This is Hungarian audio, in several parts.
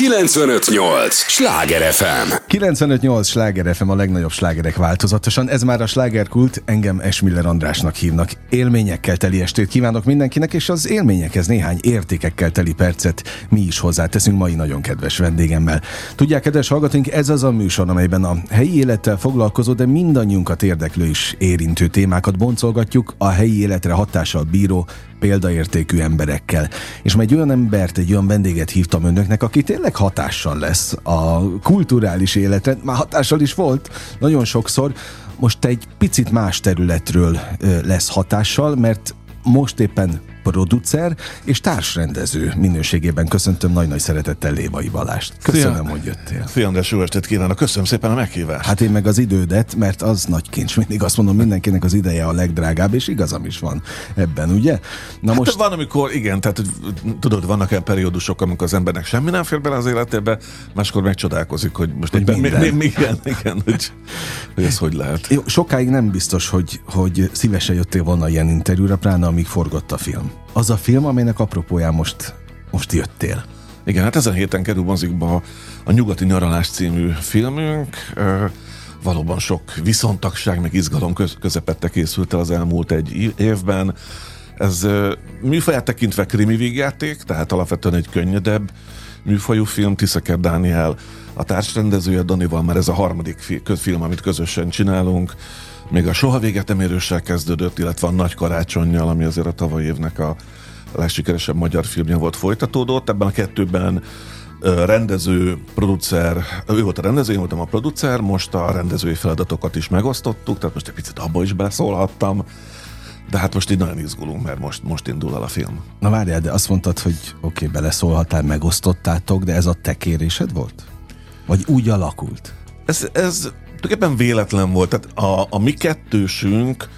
958! Sláger FM! 958! Sláger FM a legnagyobb slágerek változatosan. Ez már a slágerkult, engem Esmiller Andrásnak hívnak. Élményekkel teli estét kívánok mindenkinek, és az élményekhez néhány értékekkel teli percet mi is hozzáteszünk mai nagyon kedves vendégemmel. Tudják, kedves hallgatóink, ez az a műsor, amelyben a helyi élettel foglalkozó, de mindannyiunkat érdeklő és érintő témákat boncolgatjuk, a helyi életre hatással bíró, példaértékű emberekkel. És majd egy olyan embert, egy olyan vendéget hívtam önöknek, aki tényleg hatással lesz a kulturális életre, már hatással is volt nagyon sokszor, most egy picit más területről lesz hatással, mert most éppen producer és társrendező minőségében köszöntöm nagy-nagy szeretettel Lévai Balást. Köszönöm, Fia, hogy jöttél. Fia András, jó estét kívánok. Köszönöm szépen a meghívást. Hát én meg az idődet, mert az nagy kincs. Mindig azt mondom, mindenkinek az ideje a legdrágább, és igazam is van ebben, ugye? Na hát most... van, amikor igen, tehát tudod, vannak olyan periódusok, amikor az embernek semmi nem fér bele az életébe, máskor megcsodálkozik, hogy most hogy mi, mi, mi, igen, igen, hogy, hogy ez hogy lehet. Jó, sokáig nem biztos, hogy, hogy szívesen jöttél volna ilyen interjúra, pláne amíg forgott a film az a film, amelynek apropóján most, most jöttél. Igen, hát ezen héten kerül mozikba a Nyugati Nyaralás című filmünk. Valóban sok viszontagság, meg izgalom közepette készült el az elmúlt egy évben. Ez műfaját tekintve krimi végjáték, tehát alapvetően egy könnyedebb műfajú film. Tiszaker Dániel a társrendezője, Danival már ez a harmadik film, amit közösen csinálunk. Még a Soha véget nem érőssel kezdődött, illetve a Nagy Karácsonyjal, ami azért a tavaly évnek a legsikeresebb magyar filmje volt folytatódott. Ebben a kettőben rendező, producer, ő volt a rendező, én voltam a producer, most a rendezői feladatokat is megosztottuk, tehát most egy picit abba is beszólhattam. De hát most így nagyon izgulunk, mert most, most indul el a film. Na várjál, de azt mondtad, hogy oké, okay, beleszólhatál, megosztottátok, de ez a te kérésed volt? Vagy úgy alakult? Ez, ez tulajdonképpen véletlen volt. Tehát a, a mi kettősünk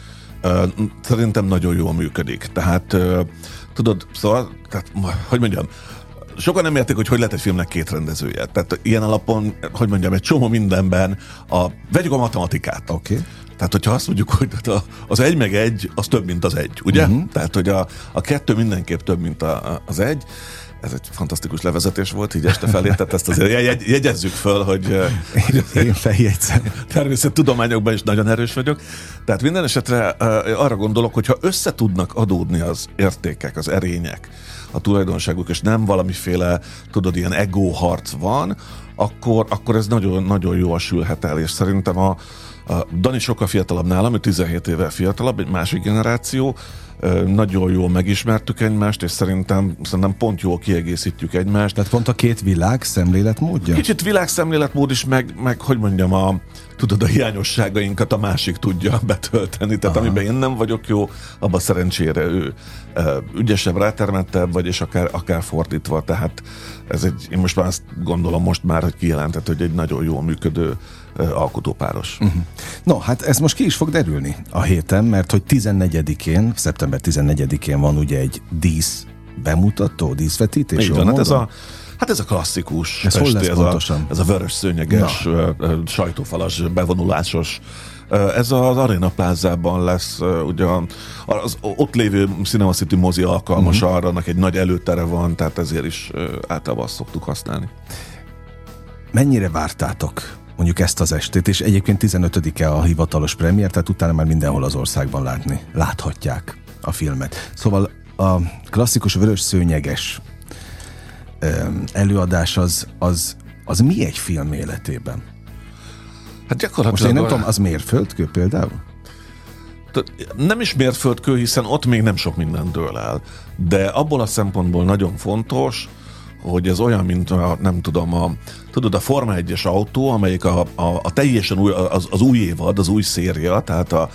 uh, szerintem nagyon jól működik. Tehát uh, tudod, szóval, tehát, hogy mondjam, sokan nem értik, hogy hogy lehet egy filmnek két rendezője. Tehát ilyen alapon, hogy mondjam, egy csomó mindenben a, vegyük a matematikát. Oké. Okay. Tehát, hogyha azt mondjuk, hogy az egy meg egy, az több, mint az egy, ugye? Uh-huh. Tehát, hogy a, a kettő mindenképp több, mint a, az egy ez egy fantasztikus levezetés volt, így este felé, tehát ezt azért jegy, jegyezzük föl, hogy... Én, én feljegyzem. tudományokban is nagyon erős vagyok. Tehát minden esetre arra gondolok, hogy ha össze tudnak adódni az értékek, az erények, a tulajdonságuk, és nem valamiféle, tudod, ilyen ego harc van, akkor, akkor ez nagyon, nagyon jól sülhet el, és szerintem a, a Dani sokkal fiatalabb nálam, ő 17 évvel fiatalabb, egy másik generáció, nagyon jól megismertük egymást, és szerintem, szerintem pont jól kiegészítjük egymást. Tehát pont a két világ szemléletmódja? Kicsit világ szemléletmód is, meg, meg hogy mondjam, a, tudod, a hiányosságainkat a másik tudja betölteni. Tehát Aha. amiben én nem vagyok jó, abban szerencsére ő ügyesebb, rátermettebb, vagy és akár, akár fordítva. Tehát ez egy, én most már azt gondolom most már, hogy kijelentett, hogy egy nagyon jól működő alkotópáros. Uh-huh. No, hát ez most ki is fog derülni a héten, mert hogy 14-én, szeptember 14-én van ugye egy dísz bemutató, díszvetítés. Így van, hát ez a Hát ez a klasszikus. Ez hol lesz ez pontosan? A, ez a vörös szőnyeges, Na. sajtófalas, bevonulásos ez az Arena plázában lesz, ugye az ott lévő Cinema City mozi alkalmas uh-huh. arra, annak egy nagy előtere van, tehát ezért is általában azt szoktuk használni. Mennyire vártátok mondjuk ezt az estét, és egyébként 15-e a hivatalos premier, tehát utána már mindenhol az országban látni, láthatják a filmet. Szóval a klasszikus vörös szőnyeges előadás az, az, az mi egy film életében? Hát gyakorlatilag... Most én nem tudom, az mérföldkő például? Nem is mérföldkő, hiszen ott még nem sok minden dől el. De abból a szempontból nagyon fontos, hogy ez olyan, mint a, nem tudom, a, tudod, a Forma 1-es autó, amelyik a, a, a teljesen új, az, az új évad, az új széria, tehát a,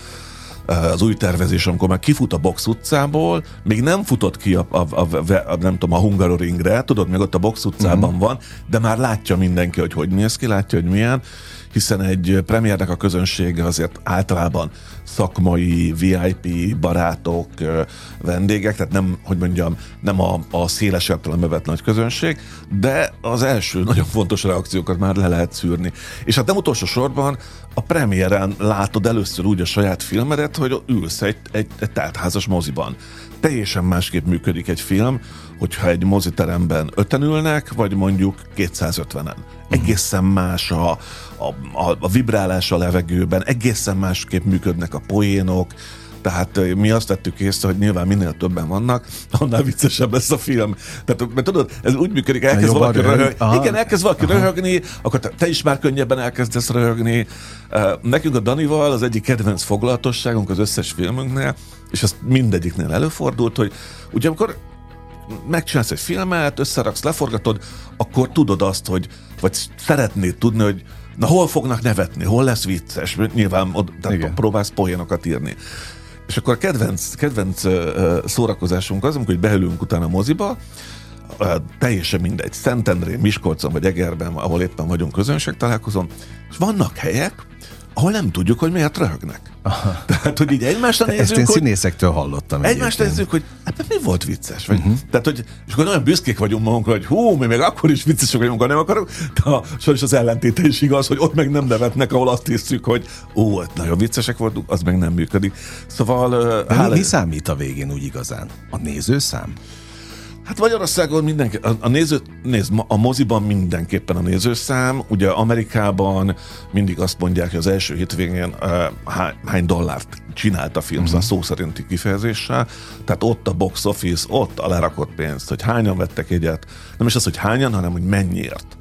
az új tervezés, amikor már kifut a box utcából, még nem futott ki a, a, a, a nem tudom, a Hungaroringre, tudod, még ott a box utcában uh-huh. van, de már látja mindenki, hogy hogy néz ki, látja, hogy milyen, hiszen egy premiernek a közönsége azért általában szakmai, VIP barátok, vendégek, tehát nem, hogy mondjam, nem a, a széles értelembe vett nagy közönség, de az első nagyon fontos reakciókat már le lehet szűrni. És hát nem utolsó sorban a premiéren látod először úgy a saját filmedet, hogy ülsz egy, egy, egy teltházas moziban. Teljesen másképp működik egy film, hogyha egy moziteremben öten ülnek, vagy mondjuk 250-en. Egészen más a, a, a, a vibrálás a levegőben, egészen másképp működnek a poénok, tehát mi azt tettük észre, hogy nyilván minél többen vannak, annál viccesebb lesz a film. Tehát, mert tudod, ez úgy működik, elkezd valaki röhögni. Igen, elkezd valaki Aha. röhögni, akkor te, te is már könnyebben elkezdesz röhögni. Nekünk a Danival az egyik kedvenc foglalatosságunk az összes filmünknél, és ez mindegyiknél előfordult, hogy ugye amikor megcsinálsz egy filmet, összeraksz, leforgatod, akkor tudod azt, hogy, vagy szeretnéd tudni, hogy na hol fognak nevetni, hol lesz vicces, nyilván ott, tehát próbálsz poénokat írni. És akkor a kedvenc, kedvenc szórakozásunk az, amikor beülünk utána a moziba, teljesen mindegy, Szentendrén, Miskolcon vagy Egerben, ahol éppen vagyunk közönség találkozom, és vannak helyek, ahol nem tudjuk, hogy miért röhögnek. Aha. Tehát, hogy így egymásra nézzük, Ezt én hogy, színészektől hallottam. Egymásra nézzük, hogy hát mi volt vicces. Vagy, uh-huh. Tehát, hogy, és akkor nagyon büszkék vagyunk magunkra, hogy hú, mi még akkor is viccesek vagyunk, ha nem akarok, de sajnos az ellentéte is igaz, hogy ott meg nem nevetnek, ahol azt hiszük, hogy ó, nagyon viccesek voltunk, az meg nem működik. Szóval... De mi, mi számít a végén úgy igazán? A nézőszám? Hát Magyarországon mindenki, a, a néző, nézd, a moziban mindenképpen a nézőszám, ugye Amerikában mindig azt mondják, hogy az első hétvégén uh, hány, hány dollárt csinált a film, uh-huh. szó szerinti kifejezéssel, tehát ott a box office, ott a lerakott pénzt, hogy hányan vettek egyet, nem is az, hogy hányan, hanem hogy mennyiért.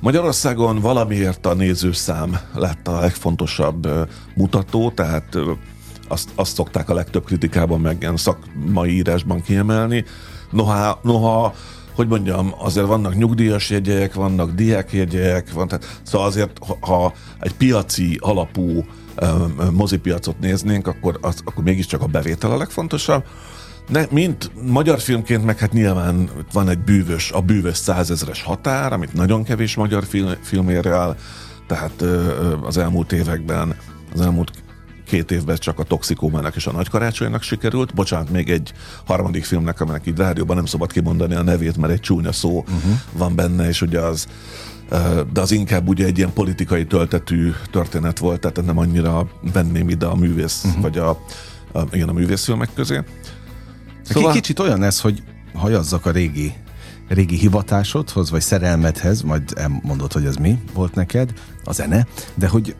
Magyarországon valamiért a nézőszám lett a legfontosabb uh, mutató, tehát uh, azt, azt szokták a legtöbb kritikában, meg ilyen szakmai írásban kiemelni, Noha, noha hogy mondjam, azért vannak nyugdíjas jegyek, vannak diákjegyek, van, tehát, szóval azért, ha egy piaci alapú mozipiacot néznénk, akkor, az, akkor mégiscsak a bevétel a legfontosabb. Ne, mint magyar filmként, meg hát nyilván van egy bűvös, a bűvös százezres határ, amit nagyon kevés magyar film, film ér el, tehát az elmúlt években, az elmúlt két évben csak a Toxikómának és a Nagy Karácsonynak sikerült. Bocsánat, még egy harmadik filmnek, aminek így rádióban nem szabad kimondani a nevét, mert egy csúnya szó uh-huh. van benne, és ugye az de az inkább ugye egy ilyen politikai töltetű történet volt, tehát nem annyira venném ide a művész, uh-huh. vagy a, a, igen, a művészfilmek közé. Szóval... Kicsit olyan ez, hogy hajazzak a régi régi hivatásodhoz, vagy szerelmedhez, majd elmondod, hogy ez mi volt neked, a zene, de hogy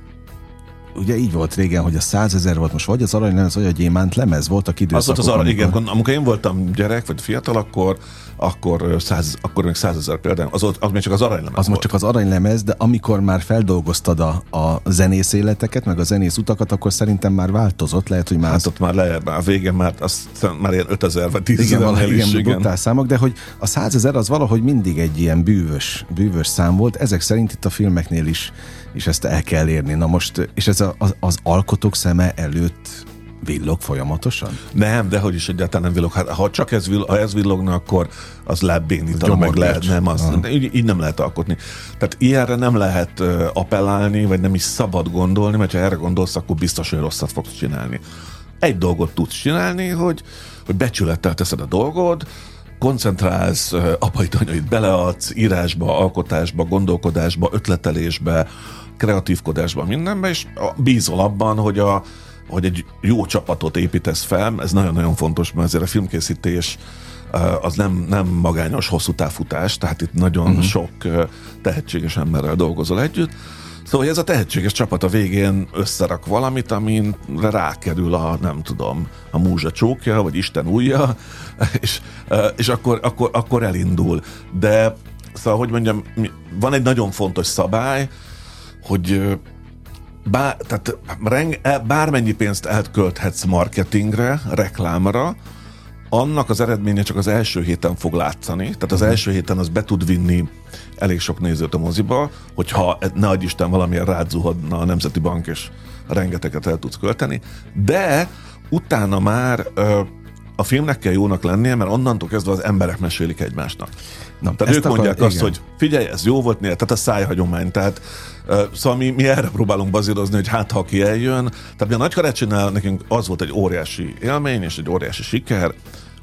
ugye így volt régen, hogy a százezer volt, most vagy az aranylemez, vagy a gyémánt lemez volt a időszak. Az volt az arany, igen, amikor én voltam gyerek, vagy fiatal, akkor akkor, száz, akkor még százezer például, az, az még csak az aranylemez Az most csak az aranylemez, de amikor már feldolgoztad a, a zenész életeket, meg a zenész utakat, akkor szerintem már változott, lehet, hogy már... Hát ott már lehet, már a végén már, az, már ilyen 5000 vagy 10 igen, valahogy, igen, igen. számok, de hogy a százezer az valahogy mindig egy ilyen bűvös, bűvös szám volt, ezek szerint itt a filmeknél is, is ezt el kell érni. Na most, és ez a, az, az alkotók szeme előtt Villog folyamatosan? Nem, de hogy is egyáltalán nem villog. Hát, ha csak ez, vill, ha ez villogna, akkor az lebénítana, meg lehet, nem, az, ah. így, így, nem lehet alkotni. Tehát ilyenre nem lehet uh, appellálni, vagy nem is szabad gondolni, mert ha erre gondolsz, akkor biztos, hogy rosszat fogsz csinálni. Egy dolgot tudsz csinálni, hogy, hogy becsülettel teszed a dolgod, koncentrálsz, uh, apai anyait beleadsz, írásba, alkotásba, gondolkodásba, ötletelésbe, kreatívkodásba, mindenbe, és bízol abban, hogy a, hogy egy jó csapatot építesz fel, ez nagyon-nagyon fontos, mert azért a filmkészítés az nem, nem magányos hosszú távfutás, tehát itt nagyon uh-huh. sok tehetséges emberrel dolgozol együtt. Szóval ez a tehetséges csapat a végén összerak valamit, amin rákerül a, nem tudom, a múzsa csókja, vagy Isten újja, és, és akkor, akkor, akkor elindul. De szóval, hogy mondjam, van egy nagyon fontos szabály, hogy bár, tehát reng, e, bármennyi pénzt elkölthetsz marketingre, reklámra, annak az eredménye csak az első héten fog látszani. Tehát az mhm. első héten az be tud vinni elég sok nézőt a moziba, hogyha ne adj Isten valamilyen rádzuhadna a Nemzeti Bank, és rengeteget el tudsz költeni. De utána már a filmnek kell jónak lennie, mert onnantól kezdve az emberek mesélik egymásnak. Na, tehát ők mondják akar, azt, igen. hogy figyelj, ez jó volt, tehát a szájhagyomány. Tehát, uh, szóval mi, mi erre próbálunk bazírozni, hogy hát ha ki eljön. Tehát mi a nagy karácsonynál nekünk az volt egy óriási élmény és egy óriási siker,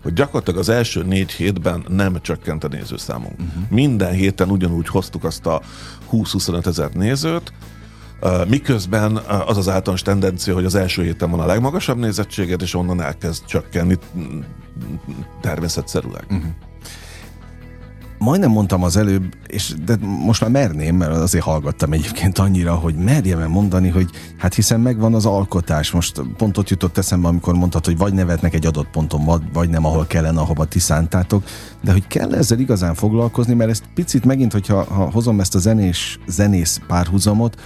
hogy gyakorlatilag az első négy hétben nem csökkent a nézőszámunk. Uh-huh. Minden héten ugyanúgy hoztuk azt a 20-25 ezer nézőt, miközben az az általános tendencia, hogy az első héten van a legmagasabb nézettséget, és onnan elkezd csökkenni természetszerűleg. Uh-huh majdnem mondtam az előbb, és de most már merném, mert azért hallgattam egyébként annyira, hogy merjem -e mondani, hogy hát hiszen megvan az alkotás. Most pont ott jutott eszembe, amikor mondtad, hogy vagy nevetnek egy adott ponton, vagy nem, ahol kellene, ahova ti szántátok, de hogy kell ezzel igazán foglalkozni, mert ezt picit megint, hogyha ha hozom ezt a zenés, zenész párhuzamot,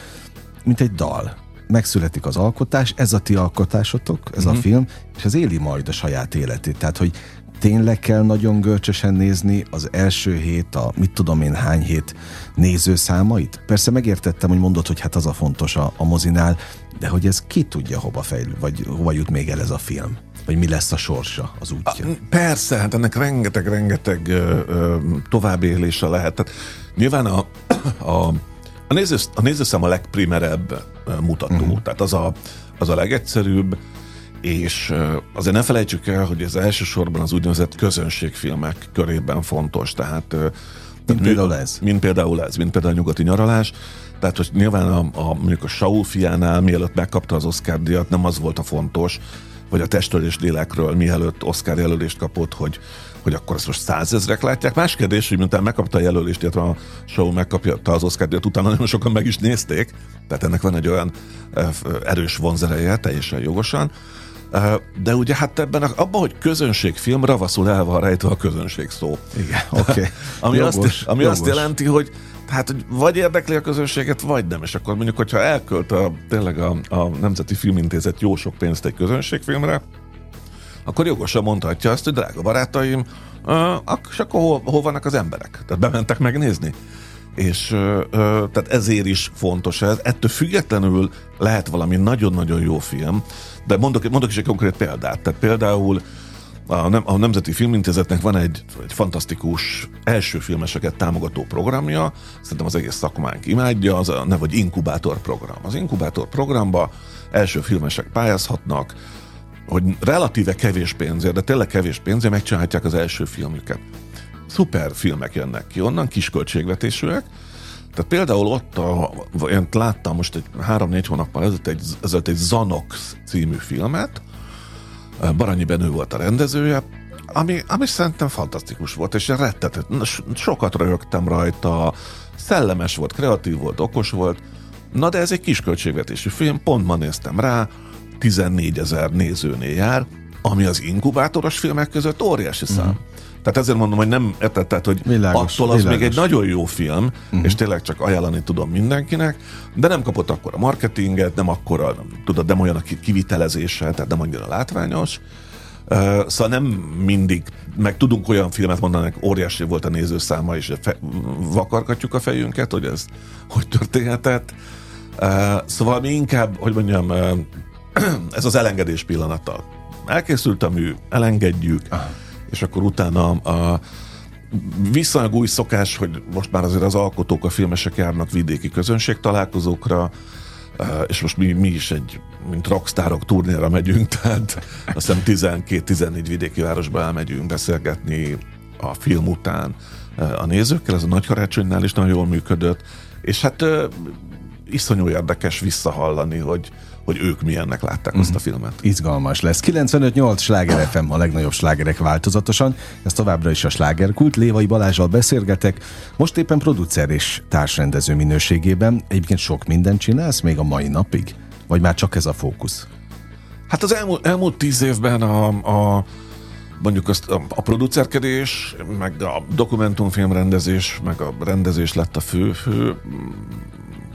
mint egy dal megszületik az alkotás, ez a ti alkotásotok, ez uh-huh. a mhm. film, és az éli majd a saját életét. Tehát, hogy tényleg kell nagyon görcsösen nézni az első hét, a mit tudom én hány hét nézőszámait? Persze megértettem, hogy mondod, hogy hát az a fontos a, a mozinál, de hogy ez ki tudja hova fejlő, vagy hova jut még el ez a film? Vagy mi lesz a sorsa, az útja? A, persze, hát ennek rengeteg-rengeteg továbbélése lehet. Tehát nyilván a, a, a, nézősz, a nézőszám a legprimerebb mutató, uh-huh. tehát az a, az a legegyszerűbb, és azért ne felejtsük el, hogy ez elsősorban az úgynevezett közönségfilmek körében fontos, tehát mint például ez. Mint például ez, mint például a nyugati nyaralás. Tehát, hogy nyilván a, a, mondjuk a Saul fiánál, mielőtt megkapta az Oscar díjat, nem az volt a fontos, vagy a testről és lélekről, mielőtt Oscar jelölést kapott, hogy, hogy akkor ezt most százezrek látják. Más kérdés, hogy miután megkapta a jelölést, illetve a show megkapja az Oscar díjat, utána nagyon sokan meg is nézték, tehát ennek van egy olyan erős vonzereje, teljesen jogosan. De ugye hát ebben, abban, hogy közönségfilm, ravaszul el van rejtve a közönség szó. Igen, oké. Okay. ami jogos, azt, ami jogos. azt jelenti, hogy hát, hogy vagy érdekli a közönséget, vagy nem. És akkor mondjuk, hogyha elkölt a, tényleg a, a Nemzeti Filmintézet jó sok pénzt egy közönségfilmre, akkor jogosan mondhatja azt, hogy drága barátaim, uh, és akkor hol, hol vannak az emberek? Tehát bementek megnézni? és ö, ö, tehát ezért is fontos ez. Ettől függetlenül lehet valami nagyon-nagyon jó film, de mondok, mondok is egy konkrét példát. Tehát például a, nem, a Nemzeti Filmintézetnek van egy, egy fantasztikus első filmeseket támogató programja, szerintem az egész szakmánk imádja, az a neve, vagy inkubátor program. Az inkubátor programba első filmesek pályázhatnak, hogy relatíve kevés pénzért, de tényleg kevés pénzért megcsinálhatják az első filmüket. Szuper filmek jönnek ki onnan, kisköltségvetésűek, tehát például ott, a, én láttam most egy három-négy hónappal ezelőtt egy, ezelőtt egy Zanox című filmet, Baranyi Benő volt a rendezője, ami, ami szerintem fantasztikus volt, és rettetett. Sokat röhögtem rajta, szellemes volt, kreatív volt, okos volt, na de ez egy kis költségvetésű film, pont ma néztem rá, 14 ezer nézőnél jár, ami az inkubátoros filmek között óriási szám. Uh-huh. Tehát ezért mondom, hogy nem érted, tehát, hogy világos, attól az világos. még egy nagyon jó film, uh-huh. és tényleg csak ajánlani tudom mindenkinek, de nem kapott akkor a marketinget, nem akkor a, tudod, nem olyan a kivitelezése, tehát nem annyira látványos. Uh, szóval nem mindig, meg tudunk olyan filmet mondani, hogy óriási volt a nézőszáma, és fe, vakargatjuk a fejünket, hogy ez hogy történhetett. Uh, szóval mi inkább, hogy mondjam, uh, ez az elengedés pillanata. Elkészült a mű, elengedjük, Aha. és akkor utána a viszonylag új szokás, hogy most már azért az alkotók, a filmesek járnak vidéki közönség találkozókra, és most mi, mi is egy, mint rockstárok turnéra megyünk, tehát azt hiszem 12-14 vidéki városba elmegyünk beszélgetni a film után a nézőkkel, ez a nagy karácsonynál is nagyon jól működött, és hát iszonyú érdekes visszahallani, hogy, hogy ők milyennek látták mm. azt a mhm. filmet. Izgalmas lesz. 95-8 sláger FM a legnagyobb slágerek változatosan. Ez továbbra is a slágerkult. Lévai Balázsal beszélgetek. Most éppen producer és társrendező minőségében. Egyébként sok mindent csinálsz még a mai napig? Vagy már csak ez a fókusz? Hát az elmúlt, elmúlt tíz évben a, a mondjuk azt a, a producerkedés, meg a dokumentumfilmrendezés, meg a rendezés lett a fő, fő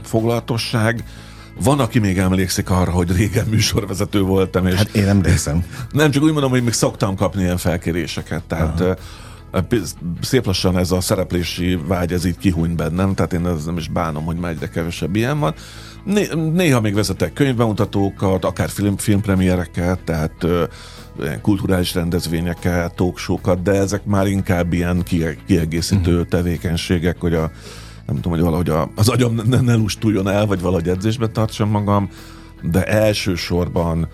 foglalatosság. Van, aki még emlékszik arra, hogy régen műsorvezető voltam. És hát én emlékszem. Nem, csak úgy mondom, hogy még szoktam kapni ilyen felkéréseket. Tehát Aha. szép lassan ez a szereplési vágy, ez így kihúny bennem, tehát én ez nem is bánom, hogy már egyre kevesebb ilyen van. Néha még vezetek könyvbemutatókat, akár film, filmpremiereket, tehát ilyen kulturális rendezvényeket, talkshowokat, de ezek már inkább ilyen kiegészítő uh-huh. tevékenységek, hogy a nem tudom, hogy valahogy a, az agyam ne, ne lustuljon el, vagy valahogy edzésbe tartsam magam, de elsősorban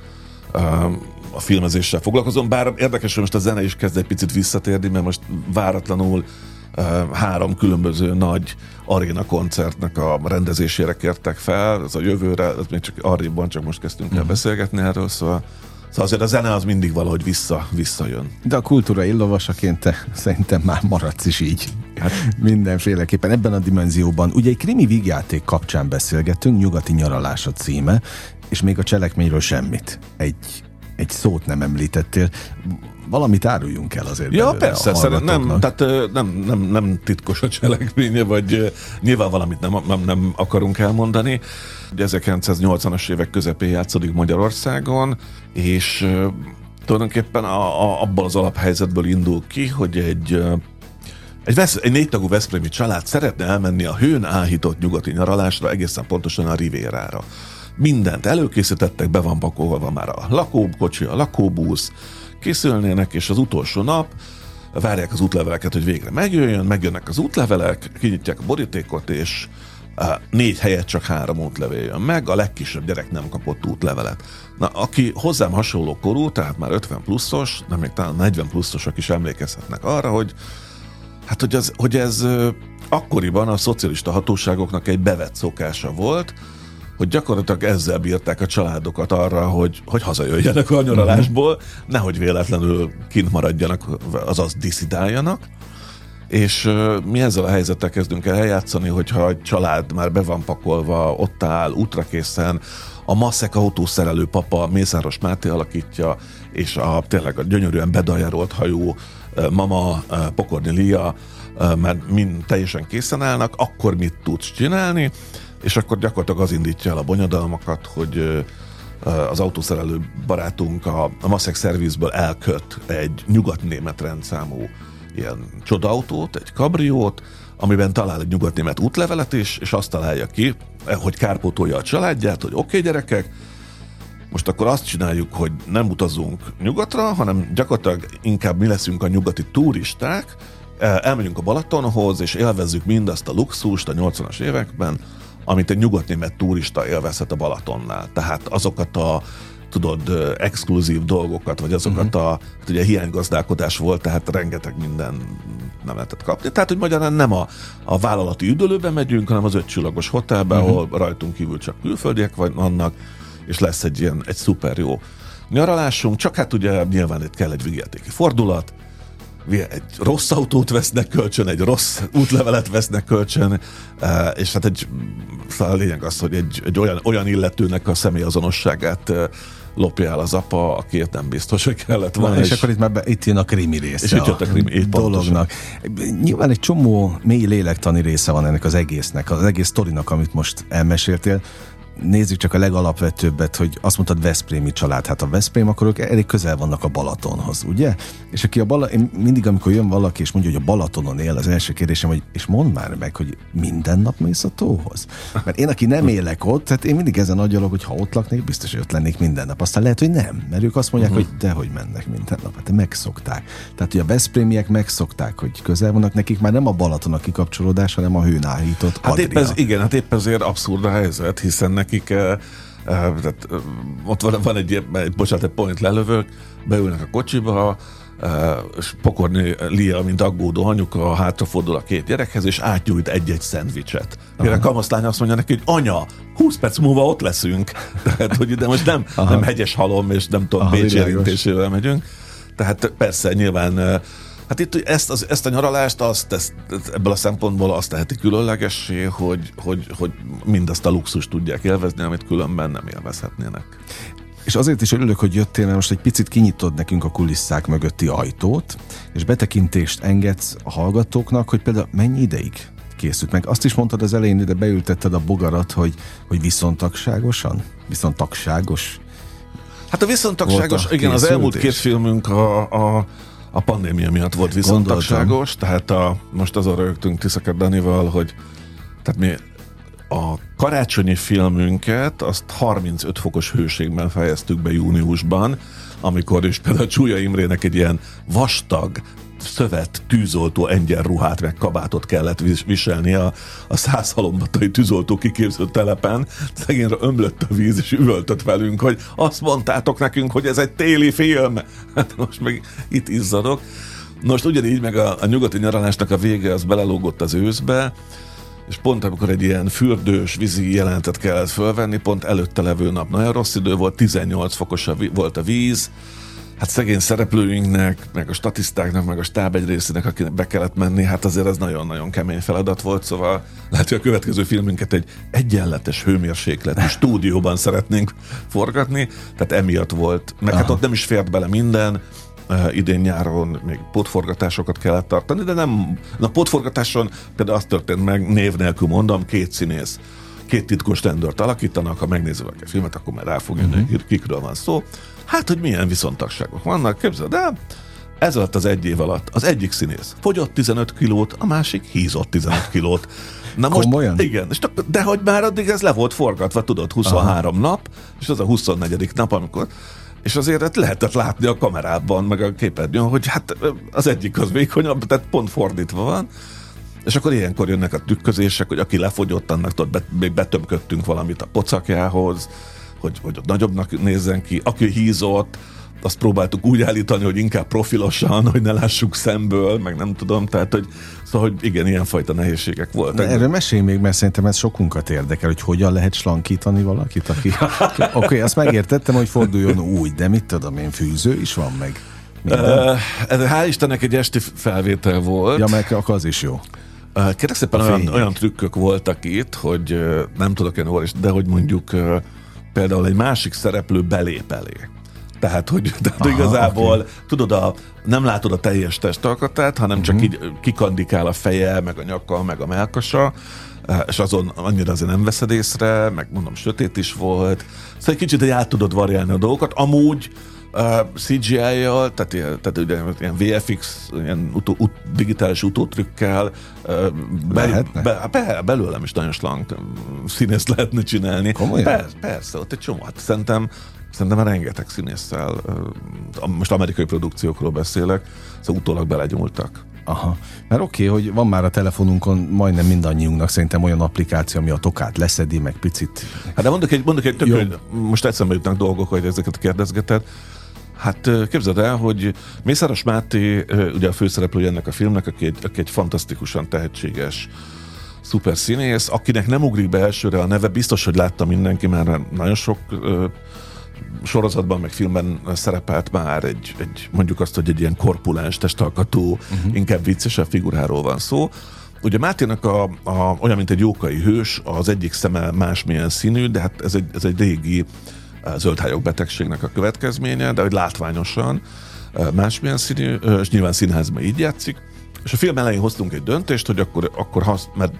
um, a filmezéssel foglalkozom, bár érdekes, hogy most a zene is kezd egy picit visszatérni, mert most váratlanul uh, három különböző nagy aréna koncertnek a rendezésére kértek fel, ez a jövőre, ez még csak arrébb csak most kezdtünk el mhm. beszélgetni erről, szóval Szóval azért a zene az mindig valahogy vissza, visszajön. De a kultúra illovasaként te szerintem már maradsz is így. Hát mindenféleképpen ebben a dimenzióban. Ugye egy krimi vígjáték kapcsán beszélgetünk, Nyugati nyaralás a címe, és még a cselekményről semmit. Egy, egy szót nem említettél. Valamit áruljunk el azért. Ja, persze, szerint nem, tehát nem, nem, nem titkos a cselekménye, vagy nyilván valamit nem, nem, nem akarunk elmondani. Ugye 1980-as évek közepén játszódik Magyarországon, és tulajdonképpen a, a, abban az alaphelyzetből indul ki, hogy egy egy, vesz, egy négytagú Veszprémi család szeretne elmenni a hőn áhított nyugati nyaralásra, egészen pontosan a Rivérára. Mindent előkészítettek, be van pakolva már a lakókocsi, a lakóbusz, készülnének, és az utolsó nap várják az útleveleket, hogy végre megjöjjön, megjönnek az útlevelek, kinyitják a borítékot, és négy helyet csak három útlevél jön meg, a legkisebb gyerek nem kapott útlevelet. Na, aki hozzám hasonló korú, tehát már 50 pluszos, de még talán 40 pluszosok is emlékezhetnek arra, hogy hát hogy, az, hogy ez akkoriban a szocialista hatóságoknak egy bevett szokása volt, hogy gyakorlatilag ezzel bírták a családokat arra, hogy, hogy hazajöjjenek a nyaralásból, uh-huh. nehogy véletlenül kint maradjanak, azaz diszidáljanak. És mi ezzel a helyzettel kezdünk el eljátszani, hogyha egy család már be van pakolva, ott áll, útrakészen, a Maszek autószerelő papa Mészáros Máté alakítja, és a tényleg a gyönyörűen bedajarolt hajú mama Pokorni Lia, mert mind teljesen készen állnak, akkor mit tudsz csinálni? És akkor gyakorlatilag az indítja el a bonyodalmakat, hogy az autószerelő barátunk a, a szervizből elköt egy nyugatnémet rendszámú ilyen csodautót, egy kabriót, amiben talál egy nyugatnémet útlevelet is, és azt találja ki, hogy kárpótolja a családját, hogy oké okay, gyerekek, most akkor azt csináljuk, hogy nem utazunk nyugatra, hanem gyakorlatilag inkább mi leszünk a nyugati turisták, elmegyünk a Balatonhoz, és élvezzük mindazt a luxust a 80-as években, amit egy nyugatnémet turista élvezhet a Balatonnál. Tehát azokat a tudod, exkluzív dolgokat, vagy azokat uh-huh. a, hát ugye hiánygazdálkodás volt, tehát rengeteg minden nem lehetett kapni. Tehát, hogy magyarán nem a, a vállalati üdülőbe megyünk, hanem az ötcsillagos hotelbe, uh-huh. ahol rajtunk kívül csak külföldiek vannak, és lesz egy ilyen, egy szuper jó nyaralásunk, csak hát ugye nyilván itt kell egy vigyátéki fordulat, egy rossz autót vesznek kölcsön, egy rossz útlevelet vesznek kölcsön, eh, és hát egy, szóval a lényeg az, hogy egy, egy olyan, olyan illetőnek a személyazonosságát eh, lopja el az apa, akiért nem biztos, hogy kellett volna. és, és akkor itt már be, itt jön a krimi része és itt jött a krimi, itt dolognak. Pontosan. Nyilván egy csomó mély lélektani része van ennek az egésznek, az egész sztorinak, amit most elmeséltél nézzük csak a legalapvetőbbet, hogy azt mondtad Veszprémi család. Hát a Veszprém, akkor ők elég közel vannak a Balatonhoz, ugye? És aki a Bala, én mindig, amikor jön valaki és mondja, hogy a Balatonon él, az első kérdésem, hogy és mondd már meg, hogy minden nap mész a tóhoz. Mert én, aki nem élek ott, tehát én mindig ezen agyalok, hogy ha ott laknék, biztos, hogy ott lennék minden nap. Aztán lehet, hogy nem, mert ők azt mondják, uh-huh. hogy dehogy mennek minden nap. Hát megszokták. Tehát, hogy a Veszprémiek megszokták, hogy közel vannak nekik, már nem a Balaton a kikapcsolódás, hanem a hőn áhított Hát épp ez, igen, hát épp ezért abszurd a helyzet, hiszen nekik uh, tehát, uh, ott van, van egy, bocsánat, egy point lelövök, beülnek a kocsiba, és pokorni Lia, mint aggódó anyuka, hátrafordul a két gyerekhez, és átgyújt egy-egy szendvicset. Mire a kamaszlány azt mondja neki, hogy anya, 20 perc múlva ott leszünk. Tehát, hogy ide most nem, nem hegyes halom, és nem tudom, Bécs érintésével megyünk. Tehát persze, nyilván Hát itt ezt, az, ezt a nyaralást azt, ezt, ebből a szempontból azt teheti különlegessé, hogy, hogy, hogy mindazt a luxus tudják élvezni, amit különben nem élvezhetnének. És azért is örülök, hogy jöttél, mert most egy picit kinyitod nekünk a kulisszák mögötti ajtót, és betekintést engedsz a hallgatóknak, hogy például mennyi ideig készült meg. Azt is mondtad az elején, de beültetted a bogarat, hogy, hogy viszontagságosan? Viszontagságos? Hát a viszontagságos, igen, az elmúlt két filmünk a, a a pandémia miatt volt viszontagságos, tehát a, most azon rögtünk Tiszakert Danival, hogy tehát mi a karácsonyi filmünket azt 35 fokos hőségben fejeztük be júniusban, amikor is például Csúlya Imrének egy ilyen vastag, szövet tűzoltó ruhát meg kabátot kellett viselni a, a százhalombatai tűzoltó kiképző telepen. Szegényre ömlött a víz, és üvöltött velünk, hogy azt mondtátok nekünk, hogy ez egy téli film. Hát most meg itt izzadok. Most ugyanígy meg a, a nyugati nyaralásnak a vége az belelógott az őszbe, és pont amikor egy ilyen fürdős vízi jelentet kellett fölvenni, pont előtte levő nap nagyon rossz idő volt, 18 fokos a, volt a víz, hát szegény szereplőinknek, meg a statisztáknak, meg a stáb egy részének, akinek be kellett menni, hát azért ez nagyon-nagyon kemény feladat volt, szóval lehet, hogy a következő filmünket egy egyenletes hőmérsékletű stúdióban szeretnénk forgatni, tehát emiatt volt, meg hát ott nem is fért bele minden, uh, idén nyáron még potforgatásokat kellett tartani, de nem, a potforgatáson például az történt meg, név nélkül mondom, két színész két titkos rendőrt alakítanak, ha megnézzük a filmet, akkor már rá fog jönni, uh-huh. kikről van szó. Hát, hogy milyen viszontagságok vannak, képzeld de ez alatt az egy év alatt az egyik színész fogyott 15 kilót, a másik hízott 15 kilót. Na most, Komolyan? igen, és, de hogy már addig ez le volt forgatva, tudod, 23 Aha. nap, és az a 24. nap, amikor és azért lehetett látni a kamerában, meg a képernyőn, hogy hát az egyik az vékonyabb, tehát pont fordítva van. És akkor ilyenkor jönnek a tükközések, hogy aki lefogyott, annak tudod, még betömködtünk valamit a pocakjához, hogy, hogy ott nagyobbnak nézzen ki. Aki hízott, azt próbáltuk úgy állítani, hogy inkább profilosan, hogy ne lássuk szemből, meg nem tudom, tehát, hogy szóval, hogy igen, ilyenfajta nehézségek voltak. De erről mesélj még, mert szerintem ez sokunkat érdekel, hogy hogyan lehet slankítani valakit, aki... Oké, okay, azt megértettem, hogy forduljon úgy, de mit tudom én, fűző is van meg. Uh, ez hál' Istennek egy esti felvétel volt. Ja, meg akkor az is jó. Uh, kérlek szépen olyan, olyan trükkök voltak itt, hogy uh, nem tudok én de hogy mondjuk például egy másik szereplő belép elé. Tehát, hogy tehát Aha, igazából, okay. tudod, a, nem látod a teljes testalkatát, hanem uh-huh. csak így kikandikál a feje, meg a nyaka, meg a melkasa, eh, és azon annyira azért nem veszed észre, meg mondom, sötét is volt. Szóval egy kicsit egy át tudod variálni a dolgokat. Amúgy uh, CGI-jal, tehát, tehát ugye, ilyen VFX, ilyen utó, ut, digitális utótrükkel, uh, be, be, be, belőlem is nagyon slank színészt lehetne csinálni. Komolyan? Persze, persze, ott egy csomó. Hát szerintem Szerintem rengeteg színésszel, most amerikai produkciókról beszélek, szóval utólag belegyúltak. Aha. Mert oké, okay, hogy van már a telefonunkon majdnem mindannyiunknak szerintem olyan applikáció, ami a tokát leszedi, meg picit. Hát de mondok egy, mondok egy tök, hogy most eszembe jutnak dolgok, hogy ezeket kérdezgeted. Hát képzeld el, hogy Mészáros Máté, ugye a főszereplő ennek a filmnek, aki egy, aki egy fantasztikusan tehetséges szuper színész, akinek nem ugrik be elsőre a neve, biztos, hogy látta mindenki, már nagyon sok sorozatban, meg filmben szerepelt már egy, egy mondjuk azt, hogy egy ilyen korpulens testalkatú, uh-huh. inkább viccesebb figuráról van szó. Ugye Máténak a, a, olyan, mint egy jókai hős, az egyik szeme másmilyen színű, de hát ez egy, ez egy régi zöldhályok betegségnek a következménye, de hogy látványosan másmilyen színű, és nyilván színházban így játszik. És a film elején hoztunk egy döntést, hogy akkor, akkor hasz, mert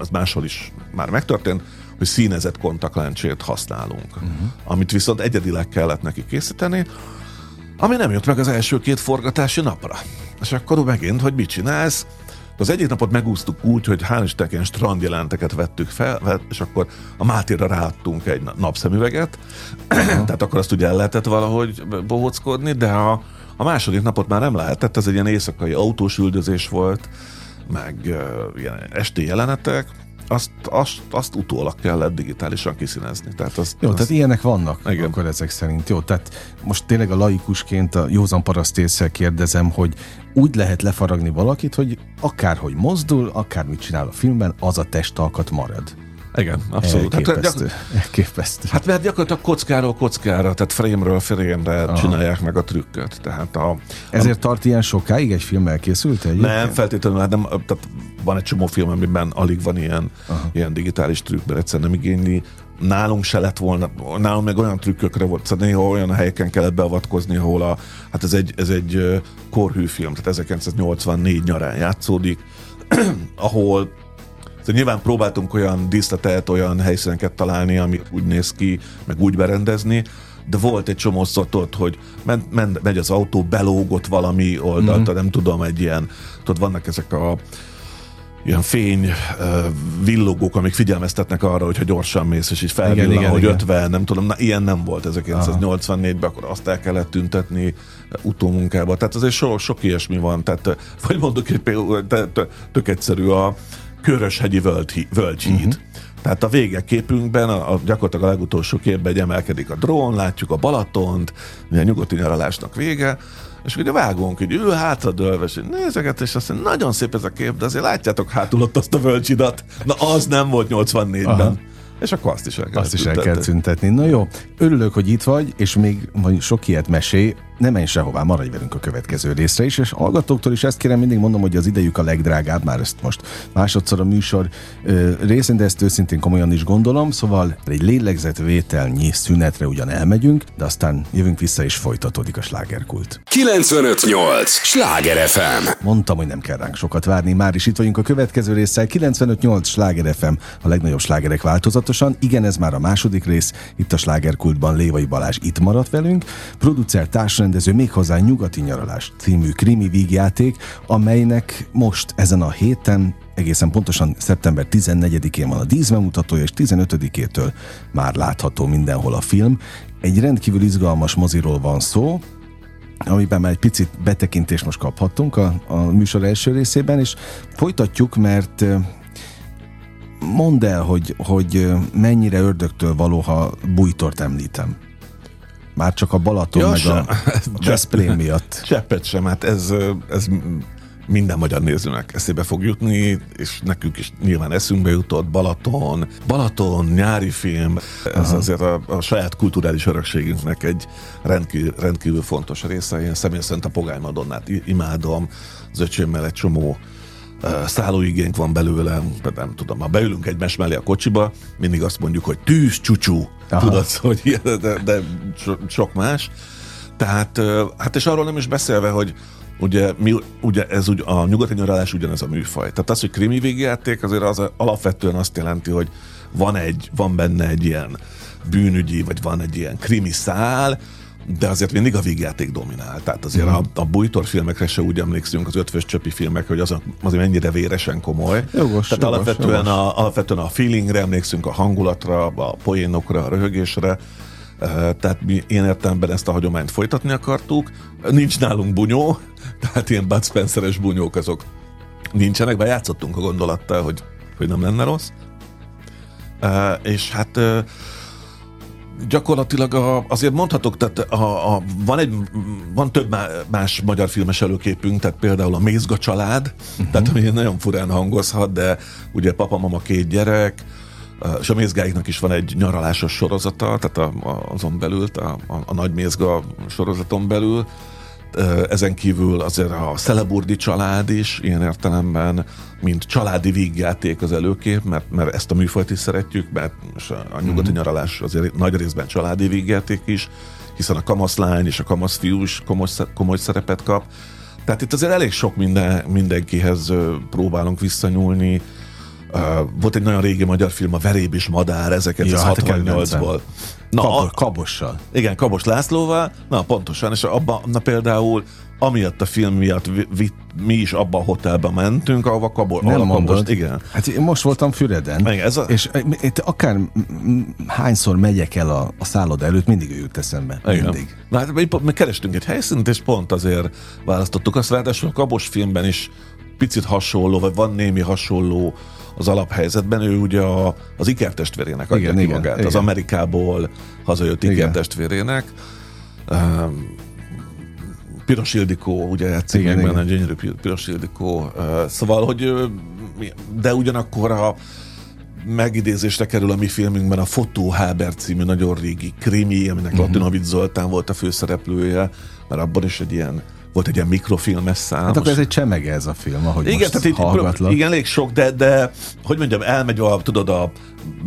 ez máshol is már megtörtént, hogy színezett kontaktlencsét használunk. Uh-huh. Amit viszont egyedileg kellett neki készíteni, ami nem jött meg az első két forgatási napra. És akkor megint, hogy mit csinálsz? Az egyik napot megúsztuk úgy, hogy hál' Istennek strandjelenteket vettük fel, és akkor a Mátéra ráadtunk egy napszemüveget, uh-huh. tehát akkor azt ugye el lehetett valahogy bohóckodni, de a, a második napot már nem lehetett, ez egy ilyen éjszakai autós üldözés volt, meg uh, ilyen esti jelenetek, azt, azt, azt utólag kellett digitálisan kiszínezni. Tehát azt, Jó, azt... tehát ilyenek vannak Igen. akkor ezek szerint. Jó, tehát most tényleg a laikusként a józan parasztéssel kérdezem, hogy úgy lehet lefaragni valakit, hogy akárhogy mozdul, akármit csinál a filmben, az a testalkat marad. Igen, abszolút. Elképesztő. Hát, gyak... Elképesztő. hát mert gyakorlatilag kockáról kockára, tehát frame-ről frame-re csinálják meg a trükköt. Tehát a, Ezért a... tart ilyen sokáig egy film elkészült? Egyébként? Nem, feltétlenül, hát nem, tehát van egy csomó film, amiben alig van ilyen, ilyen digitális trükk, mert egyszerűen nem igényli. Nálunk se lett volna, nálunk meg olyan trükkökre volt, szóval néha olyan helyeken kellett beavatkozni, ahol a, hát ez egy, ez egy korhű film, tehát 1984 nyarán játszódik, ahol Szóval nyilván próbáltunk olyan díszletet, olyan helyszíneket találni, ami úgy néz ki, meg úgy berendezni, de volt egy csomó szotot, hogy men, men, megy az autó, belógott valami oldalt, mm-hmm. nem tudom, egy ilyen, tudod, vannak ezek a ilyen fény villogók, amik figyelmeztetnek arra, hogyha gyorsan mész, és így felvillan, hogy igen. 50, nem tudom, na, ilyen nem volt 1984-ben, akkor azt el kellett tüntetni utómunkába. Tehát azért so, sok ilyesmi van. Tehát, vagy mondok egy például, tök egyszerű a Köröshegyi Völgyhíd. Uh-huh. Tehát a végeképünkben, a, a gyakorlatilag a legutolsó képben egy emelkedik a drón, látjuk a Balatont, a nyugati nyaralásnak vége, és ugye vágunk, hogy ő hátradőlve, és nézeget, és azt mondja, nagyon szép ez a kép, de azért látjátok hátul ott azt a völgyidat. Na az nem volt 84-ben. Aha. És akkor azt is el kell Azt is el kell tüntetni. Na jó, örülök, hogy itt vagy, és még vagy sok ilyet mesé, ne menj sehová, maradj velünk a következő részre is, és hallgatóktól is ezt kérem, mindig mondom, hogy az idejük a legdrágább, már ezt most másodszor a műsor ö, részén, de ezt őszintén komolyan is gondolom, szóval egy lélegzetvételnyi szünetre ugyan elmegyünk, de aztán jövünk vissza és folytatódik a slágerkult. 958! Sláger FM! Mondtam, hogy nem kell ránk sokat várni, már is itt vagyunk a következő résszel, 958 Sláger FM, a legnagyobb slágerek változatosan. Igen, ez már a második rész, itt a slágerkultban Lévai Balázs itt maradt velünk, producer társ rendező méghozzá Nyugati Nyaralás című krimi vígjáték, amelynek most ezen a héten egészen pontosan szeptember 14-én van a díszbemutatója, és 15-től már látható mindenhol a film. Egy rendkívül izgalmas moziról van szó, amiben már egy picit betekintést most kaphattunk a, a műsor első részében, és folytatjuk, mert mondd el, hogy, hogy mennyire ördögtől való, ha bújtort említem. Már csak a Balaton ja, meg sem. a, a Veszprém miatt. Cseppet sem, hát ez, ez minden magyar nézőnek eszébe fog jutni, és nekünk is nyilván eszünkbe jutott Balaton, Balaton, nyári film, ez Aha. azért a, a saját kulturális örökségünknek egy rendkívül, rendkívül fontos része. Én személy szerint a Pogány Madonnát imádom, az öcsémmel egy csomó szállóigénk van belőle, nem tudom, ha beülünk egymás mellé a kocsiba, mindig azt mondjuk, hogy tűz, csúcsú, tudod, hogy de, de sok más. Tehát, hát és arról nem is beszélve, hogy ugye, mi, ugye ez ugye, a nyugati nyaralás ugyanez a műfaj. Tehát az, hogy krimi végjáték, azért az alapvetően azt jelenti, hogy van egy, van benne egy ilyen bűnügyi, vagy van egy ilyen krimi szál, de azért mindig a vígjáték dominál. Tehát azért mm. a, a Bújtor filmekre se úgy emlékszünk, az ötvös csöpi filmek, hogy az azért mennyire véresen komoly. Jogos, Tehát jogos, alapvetően, jogos. A, alapvetően a feelingre emlékszünk, a hangulatra, a poénokra, a röhögésre. Tehát mi ilyen értelemben ezt a hagyományt folytatni akartuk. Nincs nálunk bunyó, tehát ilyen Bud Spencer-es bunyók azok nincsenek, bejátszottunk a gondolattal, hogy, hogy nem lenne rossz. És hát gyakorlatilag a, azért mondhatok, tehát a, a, van, egy, van több más magyar filmes előképünk, tehát például a Mézga család, uh-huh. tehát ami nagyon furán hangozhat, de ugye papa, mama, két gyerek, és a mézgáiknak is van egy nyaralásos sorozata, tehát a, a, azon belül, a, a, a nagy mézga sorozaton belül, ezen kívül azért a Szeleburdi család is ilyen értelemben, mint családi vígjáték az előkép, mert, mert ezt a műfajt is szeretjük, mert a nyugati mm. nyaralás azért nagy részben családi vígjáték is, hiszen a kamaszlány és a kamaszfiú is komoly, komoly szerepet kap. Tehát itt azért elég sok minden, mindenkihez próbálunk visszanyúlni, Uh, volt egy nagyon régi magyar film, a Veréb és Madár, ezeket ja, 68-ból. Hát na, Kab- kabossal. Igen, Kabos Lászlóval. Na, pontosan, és abban, na például amiatt a film miatt vi, mi is abba a hotelbe mentünk, ahova Kabos... Nem ahol mondod. Kabos, igen. Hát én most voltam Füreden, Igen, ez a- és itt akár hányszor megyek el a, a szálloda előtt, mindig ő jut eszembe. Igen. Mindig. Na hát mi, mi kerestünk egy helyszínt, és pont azért választottuk azt, ráadásul a Kabos filmben is picit hasonló, vagy van némi hasonló az alaphelyzetben. Ő ugye a, az ikertestvérének adja Igen, ki igen, magát, igen. az Amerikából hazajött Igen. ikertestvérének. Um, Piros Ildikó, ugye játszik Igen, igen. benne, gyönyörű Pi- Piros Ildikó. Uh, szóval, hogy de ugyanakkor a megidézésre kerül a mi filmünkben a Fotó Háber című nagyon régi krimi, aminek Mhm. uh-huh. Latinovic Zoltán volt a főszereplője, mert abban is egy ilyen volt egy ilyen mikrofilmes szám. Hát akkor ez egy csemege ez a film, ahogy igen, most tehát így, hallgatlak. igen, elég sok, de, de hogy mondjam, elmegy a, tudod, a,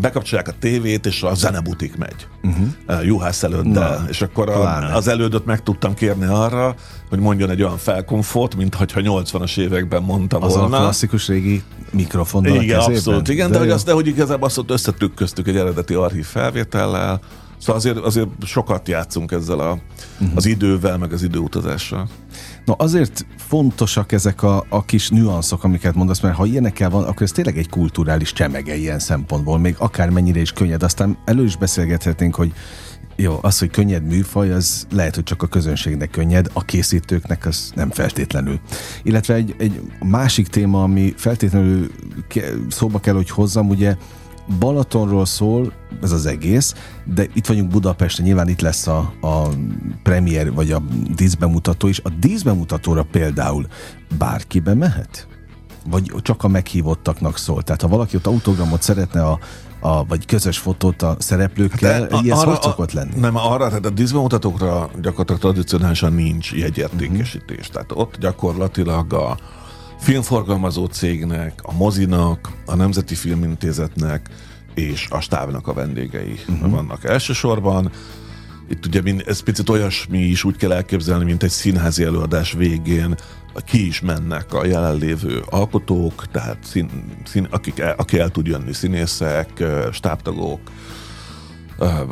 bekapcsolják a tévét, és a zenebutik megy. Uh-huh. Juhász előddel. Na, és akkor pláne. a, az elődöt meg tudtam kérni arra, hogy mondjon egy olyan felkonfort, mint hogyha 80-as években mondta Az a volna. klasszikus régi mikrofonnal a Igen, abszolút. Igen, de, de, hogy, azt, de hogy igazából azt ott összetükköztük egy eredeti archív felvétellel, Szóval azért, azért sokat játszunk ezzel a, az idővel, meg az időutazással. No azért fontosak ezek a, a kis nüanszok, amiket mondasz, mert ha ilyenekkel van, akkor ez tényleg egy kulturális csemege ilyen szempontból, még akármennyire is könnyed. Aztán elő is beszélgethetnénk, hogy jó, az, hogy könnyed műfaj, az lehet, hogy csak a közönségnek könnyed, a készítőknek az nem feltétlenül. Illetve egy, egy másik téma, ami feltétlenül szóba kell, hogy hozzam, ugye Balatonról szól ez az egész, de itt vagyunk Budapesten, nyilván itt lesz a, a premier vagy a díszbemutató is. A díszbemutatóra például bárki bemehet? Vagy csak a meghívottaknak szól? Tehát ha valaki ott autogramot szeretne a, a, vagy közös fotót a szereplőkkel, hát, ez arra, hogy szokott lenni? Nem, arra, tehát a díszbemutatókra gyakorlatilag tradicionálisan nincs jegyértékesítés. Uh-huh. Tehát ott gyakorlatilag a filmforgalmazó cégnek, a mozinak, a Nemzeti Filmintézetnek és a stábnak a vendégei uh-huh. vannak elsősorban. Itt ugye ez picit olyasmi is úgy kell elképzelni, mint egy színházi előadás végén ki is mennek a jelenlévő alkotók, tehát szín, szín, akik el, aki el tud jönni, színészek, stábtagok,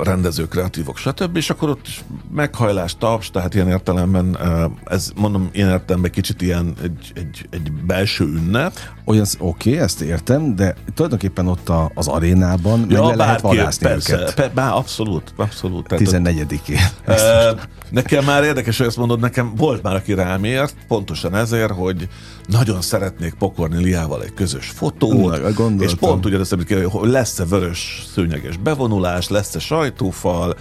rendezők, kreatívok, stb. És akkor ott meghajlás, taps, tehát ilyen értelemben, ez mondom, ilyen értelemben kicsit ilyen egy, egy, egy belső ünnep. Olyan, oké, okay, ezt értem, de tulajdonképpen ott a, az arénában ja, meg le lehet vadászni persze, őket. Per, bár abszolút, abszolút. 14-én. Nekem már érdekes, hogy ezt mondod, nekem volt már, aki rám ért, pontosan ezért, hogy nagyon szeretnék pokorni Liával egy közös fotót, Na, és pont ugyanezt, amit kérdezik, hogy lesz-e vörös szőnyeges bevonulás, lesz-e sajtófal,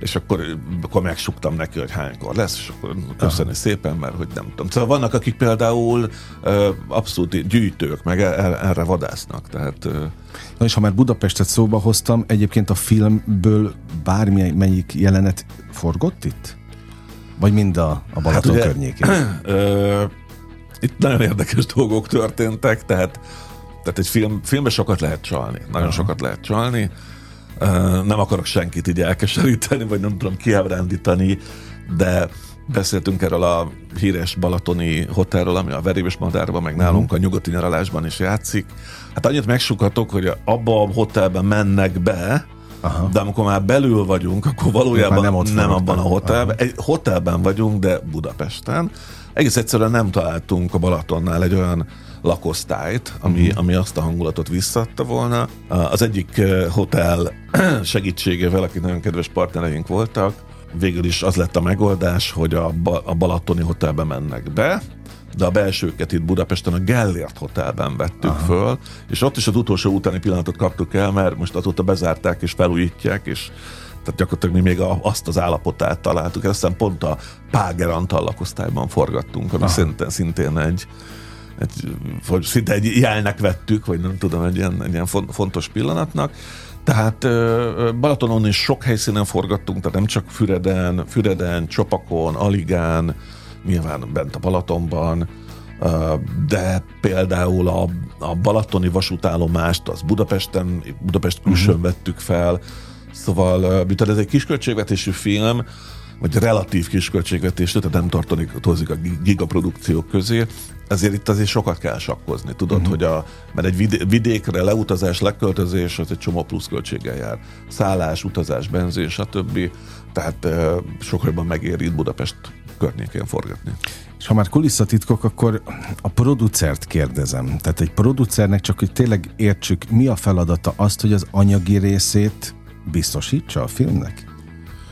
és akkor, akkor megsuktam neki, hogy hánykor lesz, és akkor köszönni Aha. szépen, mert hogy nem tudom. Szóval vannak, akik például uh, abszolút gyűjtők, meg er, erre vadásznak. Tehát, uh, Na és ha már Budapestet szóba hoztam, egyébként a filmből bármilyen melyik jelenet forgott itt? Vagy mind a, a Balaton hát ugye, környékén? Uh, itt nagyon érdekes dolgok történtek, tehát, tehát egy film, filmben sokat lehet csalni, nagyon Aha. sokat lehet csalni. Nem akarok senkit így elkeseríteni, vagy nem tudom kiábrándítani, de beszéltünk erről a híres balatoni hotelről, ami a Verébes Madárban, meg nálunk uh-huh. a nyugati nyaralásban is játszik. Hát annyit megsukatok, hogy abba a hotelben mennek be, Aha. de amikor már belül vagyunk, akkor valójában nem, ott nem abban a hotelben. Aha. Egy hotelben vagyunk, de Budapesten. Egész egyszerűen nem találtunk a Balatonnál egy olyan lakosztályt, ami, uh-huh. ami azt a hangulatot visszadta volna. Az egyik hotel segítségével, akik nagyon kedves partnereink voltak, végül is az lett a megoldás, hogy a, a Balatoni hotelbe mennek be, de a belsőket itt Budapesten a Gellért Hotelben vettük Aha. föl, és ott is az utolsó utáni pillanatot kaptuk el, mert most azóta bezárták és felújítják, és tehát gyakorlatilag mi még a, azt az állapotát találtuk, aztán pont a Páger Antal lakosztályban forgattunk, ami szintén, szintén egy, egy, vagy szinte egy jelnek vettük, vagy nem tudom, egy ilyen, egy ilyen fontos pillanatnak. Tehát Balatonon is sok helyszínen forgattunk, tehát nem csak Füreden, Füreden, Csopakon, Aligán, nyilván bent a Balatonban, de például a, a balatoni vasútállomást az Budapesten, Budapest külsőn uh-huh. vettük fel, Szóval, miután ez egy kisköltségvetésű film, vagy relatív kisköltségvetésű, tehát nem tartozik a gigaprodukciók közé, ezért itt azért sokat kell sakkozni. Tudod, uh-huh. hogy a, mert egy vidékre leutazás, leköltözés, az egy csomó pluszköltséggel jár. Szállás, utazás, benzin, stb. Tehát sokkal jobban megéri itt Budapest környékén forgatni. És ha már kulisszatitkok, akkor a producert kérdezem. Tehát egy producernek csak, hogy tényleg értsük, mi a feladata azt, hogy az anyagi részét biztosítsa a filmnek?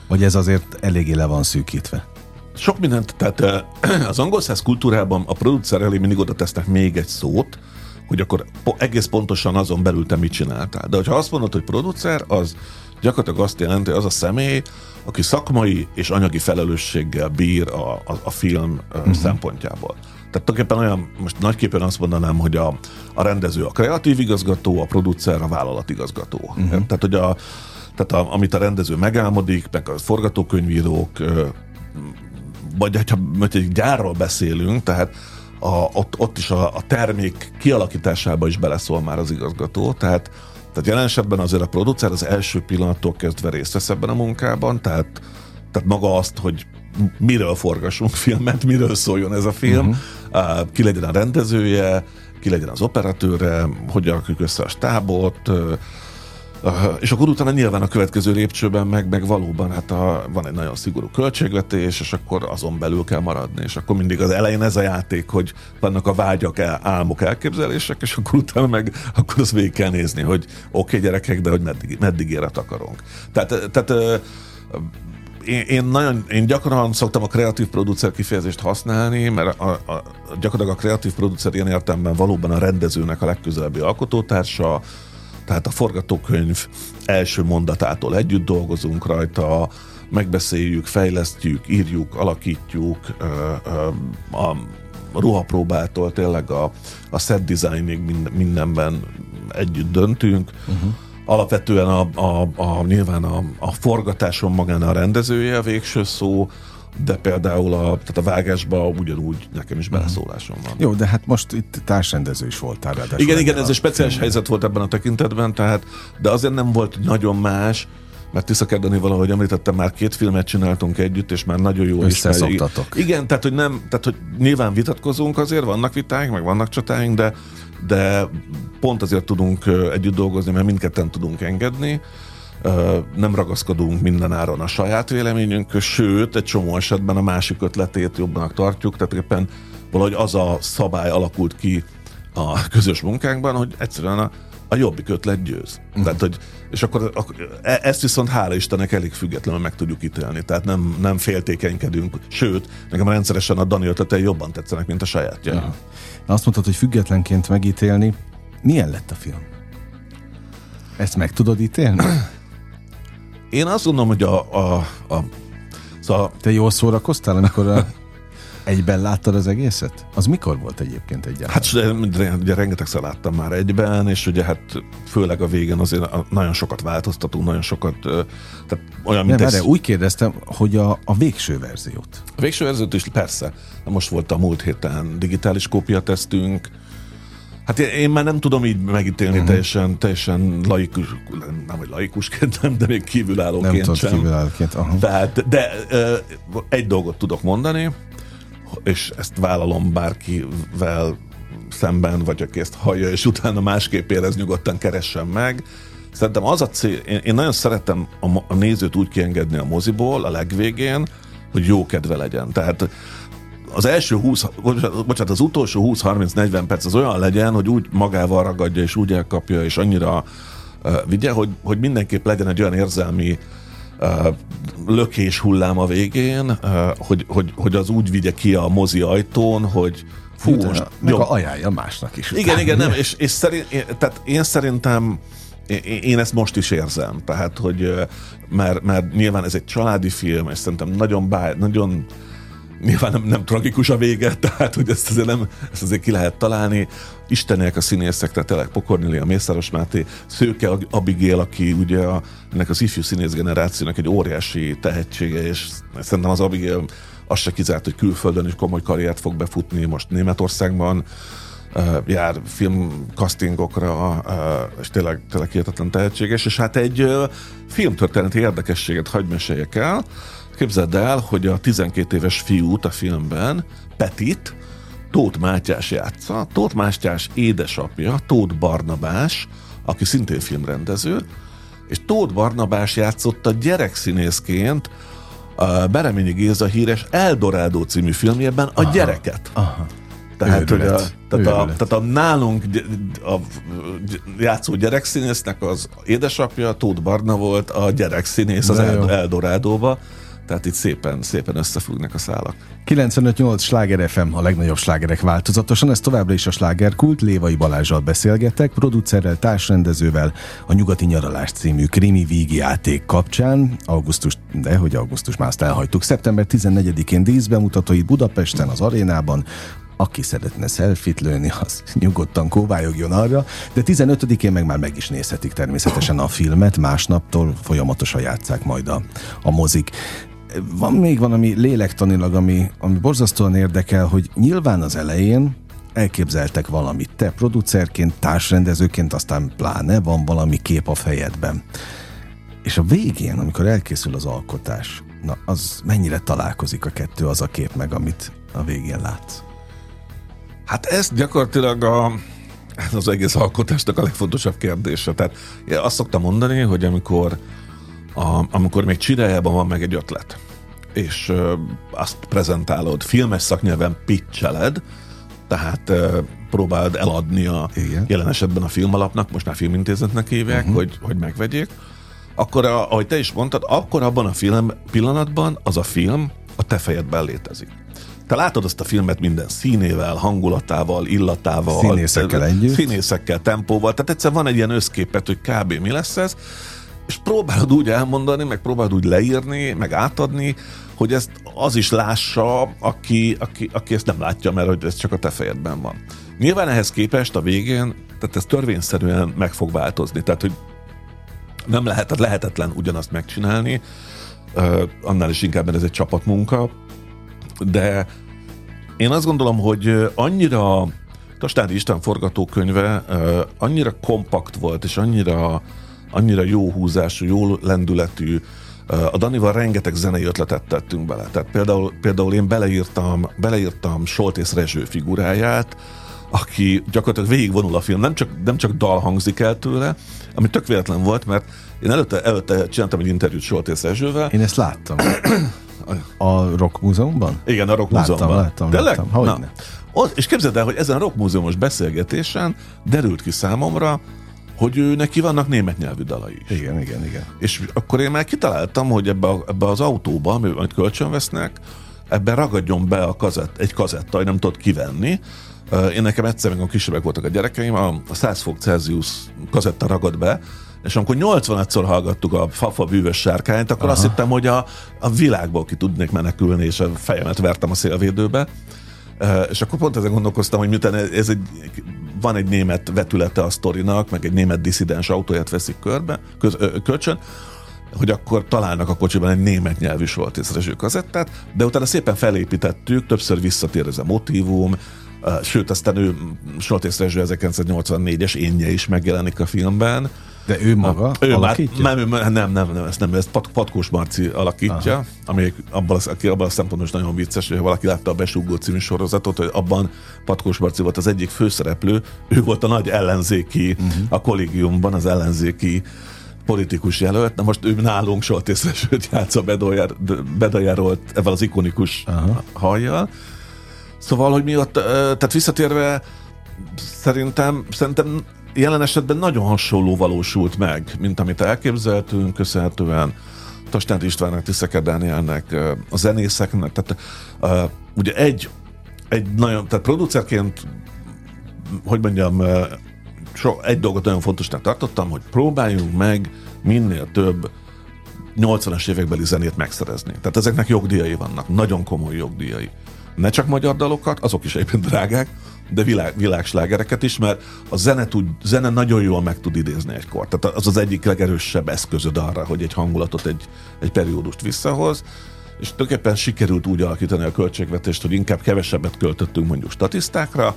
Vagy ez azért eléggé le van szűkítve? Sok mindent, tehát az angol száz kultúrában a producer elé mindig oda tesznek még egy szót, hogy akkor egész pontosan azon belül te mit csináltál. De ha azt mondod, hogy producer, az gyakorlatilag azt jelenti, hogy az a személy, aki szakmai és anyagi felelősséggel bír a, a, a film uh-huh. szempontjából. Tehát tulajdonképpen olyan, most nagyképpen azt mondanám, hogy a, a rendező a kreatív igazgató, a producer a vállalatigazgató. Uh-huh. Tehát, hogy a, tehát a, amit a rendező megálmodik, meg a forgatókönyvírók, vagy ha egy gyárról beszélünk, tehát a, ott, ott is a, a termék kialakításába is beleszól már az igazgató, tehát tehát jelen esetben azért a producer az első pillanattól kezdve részt vesz ebben a munkában, tehát, tehát maga azt, hogy miről forgassunk filmet, miről szóljon ez a film, uh-huh. ki legyen a rendezője, ki legyen az operatőre, hogy rakjuk össze a stábot, és akkor utána nyilván a következő lépcsőben meg, meg valóban hát a, van egy nagyon szigorú költségvetés, és akkor azon belül kell maradni, és akkor mindig az elején ez a játék, hogy vannak a vágyak, el, álmok, elképzelések, és akkor utána meg akkor azt végig kell nézni, hogy oké okay, gyerekek, de hogy meddig, meddig éret akarunk. Tehát, tehát én, én, nagyon, én gyakran szoktam a kreatív producer kifejezést használni, mert a, a, gyakorlatilag a kreatív producer ilyen értelemben valóban a rendezőnek a legközelebbi alkotótársa, tehát a forgatókönyv első mondatától együtt dolgozunk rajta, megbeszéljük, fejlesztjük, írjuk, alakítjuk, a ruhapróbától tényleg a, a set designig mindenben együtt döntünk. Uh-huh. Alapvetően a, a, a, nyilván a, a forgatáson magán a rendezője a végső szó, de például a, tehát a vágásba ugyanúgy nekem is beleszólásom van. Jó, de hát most itt társrendező is voltál ráadásul. Igen, igen, ez egy speciális filmben. helyzet volt ebben a tekintetben, tehát, de azért nem volt nagyon más, mert Tisza Kerdani valahogy említettem, már két filmet csináltunk együtt, és már nagyon jó is. Igen, tehát hogy nem, tehát hogy nyilván vitatkozunk azért, vannak vitáink, meg vannak csatáink, de, de pont azért tudunk együtt dolgozni, mert mindketten tudunk engedni, nem ragaszkodunk minden áron a saját véleményünk, sőt, egy csomó esetben a másik ötletét jobbnak tartjuk, tehát éppen valahogy az a szabály alakult ki a közös munkánkban, hogy egyszerűen a, a jobbik ötlet győz. Uh-huh. Tehát, hogy, és akkor, akkor e, ezt viszont hála Istennek elég függetlenül meg tudjuk ítélni. Tehát nem, nem féltékenykedünk, sőt, nekem rendszeresen a Dani ötletei jobban tetszenek, mint a sajátja. Uh-huh. Azt mondtad, hogy függetlenként megítélni. Milyen lett a film? Ezt meg tudod ítélni? Én azt gondolom, hogy a, a, a szóval... Te jól szórakoztál, amikor a, egyben láttad az egészet? Az mikor volt egyébként egyáltalán? Hát ugye rengetegszer láttam már egyben, és ugye hát főleg a végén azért nagyon sokat változtatunk, nagyon sokat, tehát olyan, mint Nem, ez... úgy kérdeztem, hogy a, a végső verziót. A végső verziót is persze. Most volt a múlt héten digitális kópiatesztünk, Hát én már nem tudom így megítélni uh-huh. teljesen, teljesen laikus, nem hogy laikusként, de még kívülállóként nem sem. kívülállóként, uh-huh. Tehát, de uh, egy dolgot tudok mondani, és ezt vállalom bárkivel szemben, vagy aki ezt hallja, és utána másképp érez, nyugodtan keressen meg. Szerintem az a cél, én, én nagyon szeretem a, a nézőt úgy kiengedni a moziból a legvégén, hogy jó kedve legyen. Tehát az első 20, bocsánat, az utolsó 20-30-40 perc az olyan legyen, hogy úgy magával ragadja, és úgy elkapja, és annyira uh, vigye, hogy, hogy mindenképp legyen egy olyan érzelmi uh, lökés hullám a végén, uh, hogy, hogy, hogy az úgy vigye ki a mozi ajtón, hogy fú, Utána, most, meg jó. ajánlja másnak is. Igen, igen, nem, és, és szerint, én, tehát én szerintem én, ezt most is érzem, tehát, hogy mert, mert nyilván ez egy családi film, és szerintem nagyon, bá, nagyon Nyilván nem, nem tragikus a vége, tehát hogy ezt azért, nem, ezt azért ki lehet találni. Istenek a színészek, tehát tényleg Pokornéli, a Mészáros Máté, Szőke Abigail, aki ugye a, ennek az ifjú színész generációnak egy óriási tehetsége, és szerintem az Abigail azt se kizárt, hogy külföldön is komoly karriert fog befutni, most Németországban jár filmkastingokra, és tényleg, tényleg hihetetlen tehetséges, és hát egy filmtörténeti érdekességet hagy meséljek el, Képzeld el, hogy a 12 éves fiút a filmben, Petit, Tóth Mátyás játsza. Tóth Mátyás édesapja, Tóth Barnabás, aki szintén filmrendező, és Tóth Barnabás játszotta gyerekszínészként a Bereményi Géza híres Eldorádó című filmjében a aha, gyereket. Aha. Tehát, hogy a, tehát, a, tehát a nálunk a, a játszó gyerekszínésznek az édesapja, Tóth Barna volt a gyerekszínész az Eldorádóba. Tehát itt szépen, szépen összefüggnek a szálak. 95-8 Sláger FM a legnagyobb slágerek változatosan, ez továbbra is a slágerkult, Lévai Balázsral beszélgetek, producerrel, társrendezővel a Nyugati Nyaralás című krimi vígjáték kapcsán, augusztus, de hogy augusztus már azt elhagytuk, szeptember 14-én díszbemutatói Budapesten, az arénában, aki szeretne szelfit lőni, az nyugodtan kóvályogjon arra, de 15-én meg már meg is nézhetik természetesen a filmet, másnaptól folyamatosan játszák majd a, a mozik van még van, ami lélektanilag, ami, ami borzasztóan érdekel, hogy nyilván az elején elképzeltek valamit. Te producerként, társrendezőként, aztán pláne van valami kép a fejedben. És a végén, amikor elkészül az alkotás, na az mennyire találkozik a kettő, az a kép meg, amit a végén látsz? Hát ezt gyakorlatilag a, Ez az egész alkotásnak a legfontosabb kérdése. Tehát azt szoktam mondani, hogy amikor, a, amikor még csirájában van meg egy ötlet, és ö, azt prezentálod, filmes szaknyelven pitcheled, tehát ö, próbáld eladni a Igen. jelen esetben a filmalapnak, most már filmintézetnek hívják, uh-huh. hogy, hogy megvegyék, akkor, a, ahogy te is mondtad, akkor abban a film pillanatban az a film a te fejedben létezik. Te látod azt a filmet minden színével, hangulatával, illatával. Színészekkel együtt. Színészekkel, tempóval. Tehát egyszer van egy ilyen összképet, hogy kb. mi lesz ez, és próbálod úgy elmondani, meg próbálod úgy leírni, meg átadni, hogy ezt az is lássa, aki, aki, aki ezt nem látja, mert hogy ez csak a te fejedben van. Nyilván ehhez képest a végén, tehát ez törvényszerűen meg fog változni. Tehát, hogy nem lehet, tehát lehetetlen ugyanazt megcsinálni, annál is inkább, mert ez egy csapatmunka, de én azt gondolom, hogy annyira Tastádi István forgatókönyve annyira kompakt volt, és annyira, annyira jó húzású, jó lendületű, a Danival rengeteg zenei ötletet tettünk bele. Tehát például, például én beleírtam, beleírtam Soltész Rezső figuráját, aki gyakorlatilag végigvonul a film, nem csak, nem csak dal hangzik el tőle, ami tök véletlen volt, mert én előtte, előtte csináltam egy interjút Soltész Rezsővel, Én ezt láttam. A Rock Múzeumban? igen, a Rock Láttam, Múzeumban. láttam, Tényleg? láttam. Na. Ott, és képzeld el, hogy ezen a Rock Múzeumos beszélgetésen derült ki számomra, hogy ő neki vannak német nyelvű dalai is. Igen, igen, igen. És akkor én már kitaláltam, hogy ebbe, a, ebbe az autóba, amit kölcsön vesznek, ebben ragadjon be a kazett, egy kazetta, hogy nem tudod kivenni. Én nekem egyszer, amikor kisebbek voltak a gyerekeim, a a 100 fok Celsius kazetta ragad be, és amikor 85-szor hallgattuk a Fafa bűvös sárkányt, akkor Aha. azt hittem, hogy a, a világból ki tudnék menekülni, és a fejemet vertem a szélvédőbe. És akkor pont ezen gondolkoztam, hogy miután ez egy, van egy német vetülete a sztorinak, meg egy német diszidens autóját veszik körbe, köz, ö, kölcsön, hogy akkor találnak a kocsiban egy német nyelvű Soltész Rezső kazettát, de utána szépen felépítettük, többször visszatér ez a motivum, sőt, aztán ő Soltész Rezső 1984-es énje is megjelenik a filmben. De ő maga Ő már, alakítja? nem, ő- nem, nem, nem, ezt nem, ezt Pat, Patkós Marci alakítja, Aha. ami abban, aki abban a szempontból is nagyon vicces, hogy valaki látta a Besúgó című sorozatot, hogy abban Patkós Marci volt az egyik főszereplő, ő volt a nagy ellenzéki, uh-huh. a kollégiumban az ellenzéki politikus jelölt. Na most ő nálunk Soltészresőt játsza Bedojár, Bedajáról ebben az ikonikus Aha. hajjal. Szóval, hogy mi ott, tehát visszatérve, szerintem, szerintem jelen esetben nagyon hasonló valósult meg, mint amit elképzeltünk, köszönhetően Tastánt Istvánnak, Tiszeke Dánielnek, a zenészeknek, tehát ö, ugye egy, egy nagyon, tehát producerként, hogy mondjam, so, egy dolgot nagyon fontosnak tartottam, hogy próbáljunk meg minél több 80-as évekbeli zenét megszerezni. Tehát ezeknek jogdíjai vannak, nagyon komoly jogdíjai. Ne csak magyar dalokat, azok is egyébként drágák, de világ, világslágereket is, mert a zene, tud, zene nagyon jól meg tud idézni egykor. Tehát az az egyik legerősebb eszközöd arra, hogy egy hangulatot, egy, egy periódust visszahoz, és tulajdonképpen sikerült úgy alakítani a költségvetést, hogy inkább kevesebbet költöttünk mondjuk statisztákra,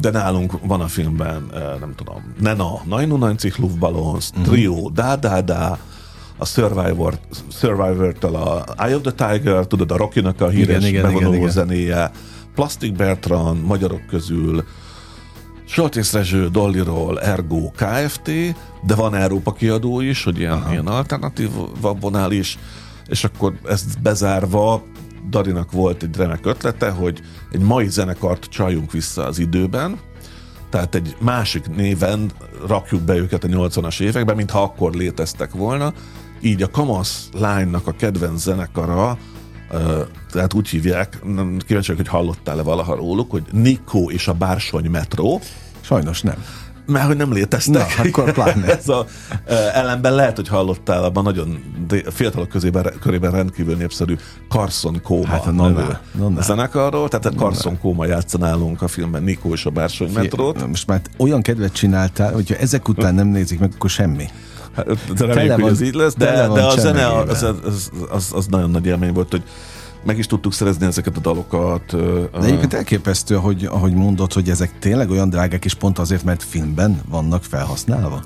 de nálunk van a filmben, eh, nem tudom, Nena, Nainu Nainci Luftballons, Trio, Da Da Da, a Survivor, Survivor-től a Eye of the Tiger, tudod, a Rocky-nak a híres Igen, igen, bevonuló igen, igen. zenéje, Plastic Bertrand, magyarok közül, Soltész Rezső, Dollyról, Ergo, KFT, de van Európa kiadó is, hogy ilyen, ilyen alternatív vonál is, és akkor ezt bezárva Darinak volt egy remek ötlete, hogy egy mai zenekart csaljunk vissza az időben, tehát egy másik néven rakjuk be őket a 80-as években, mintha akkor léteztek volna. Így a Kamasz lánynak a kedvenc zenekara, tehát úgy hívják, nem kíváncsi vagyok, hogy hallottál-e valaha róluk, hogy Nikó és a Bársony Metró, Sajnos nem. mert hogy nem léteztek. Na, akkor pláne. Ez a, ellenben lehet, hogy hallottál abban nagyon fiatalok közében, körében rendkívül népszerű Carson Kóma Hát nonná, nevű nonná. zenekarról, tehát a Carson Kóma játsza nálunk a filmben Nikó és a Bársony Metrót. Most már olyan kedvet csináltál, hogyha ezek után nem nézik meg, akkor semmi. Hát, De reméljük, Tele hogy van- ez így lesz, de, van de a zene az, az, az, az, nagyon nagy élmény volt, hogy meg is tudtuk szerezni ezeket a dalokat. De egyébként elképesztő, hogy, ahogy mondod, hogy ezek tényleg olyan drágák, és pont azért, mert filmben vannak felhasználva.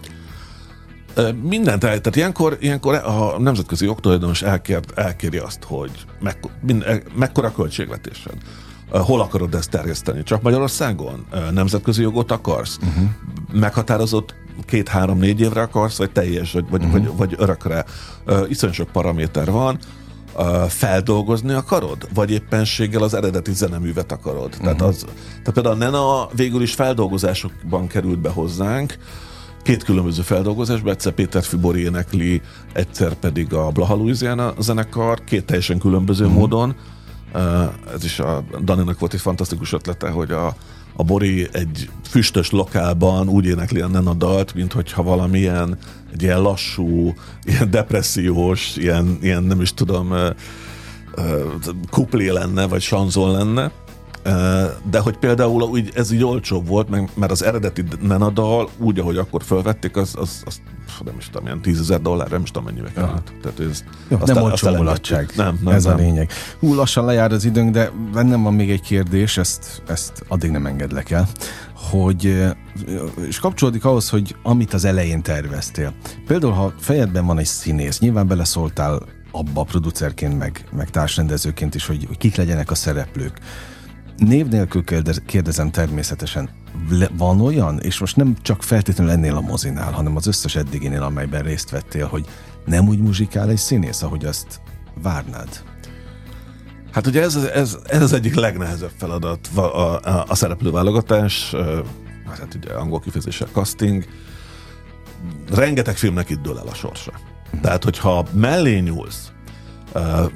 Mindent el, tehát ilyenkor, ilyenkor a nemzetközi jogtulajdonos elkér, elkéri azt, hogy meg, mind, e- mekkora költségvetésed. hol akarod ezt terjeszteni? Csak Magyarországon? Nemzetközi jogot akarsz? Uh-huh. Meghatározott két-három-négy évre akarsz, vagy teljes, vagy, uh-huh. vagy, vagy örökre? Iszonyú sok paraméter van feldolgozni akarod? Vagy éppenséggel az eredeti zeneművet akarod? Uh-huh. Tehát, az, tehát például a Nena végül is feldolgozásokban került be hozzánk, két különböző feldolgozásban, egyszer Péter Fibori énekli, egyszer pedig a Blaha Louisiana zenekar, két teljesen különböző uh-huh. módon. Ez is a Daninak volt egy fantasztikus ötlete, hogy a, a Bori egy füstös lokálban úgy énekli a a dalt, mint hogyha valamilyen egy ilyen lassú, ilyen depressziós, ilyen, ilyen nem is tudom, kuplé lenne, vagy sanzon lenne. De hogy például úgy, ez így olcsóbb volt, mert az eredeti Nenadal, úgy, ahogy akkor felvették, az, az, az nem is tudom, ilyen tízezer dollár, nem is tudom mennyibe került. Tehát ez, Jó, aztán, nem olcsó mulatság. Nem, nem, ez nem. a lényeg. Hú, lassan lejár az időnk, de bennem van még egy kérdés, ezt, ezt addig nem engedlek el, hogy és kapcsolódik ahhoz, hogy amit az elején terveztél. Például, ha fejedben van egy színész, nyilván beleszóltál abba producerként, meg, meg társrendezőként is, hogy, hogy kik legyenek a szereplők. Név nélkül kérdezem természetesen, van olyan, és most nem csak feltétlenül ennél a mozinál, hanem az összes eddiginél, amelyben részt vettél, hogy nem úgy muzsikál egy színész, ahogy azt várnád? Hát ugye ez, ez, ez az egyik legnehezebb feladat, a, a, a szereplőválogatás, hát ugye angol kifejezéssel casting, rengeteg filmnek itt dől el a sorsa. Tehát, hogyha mellé nyúlsz,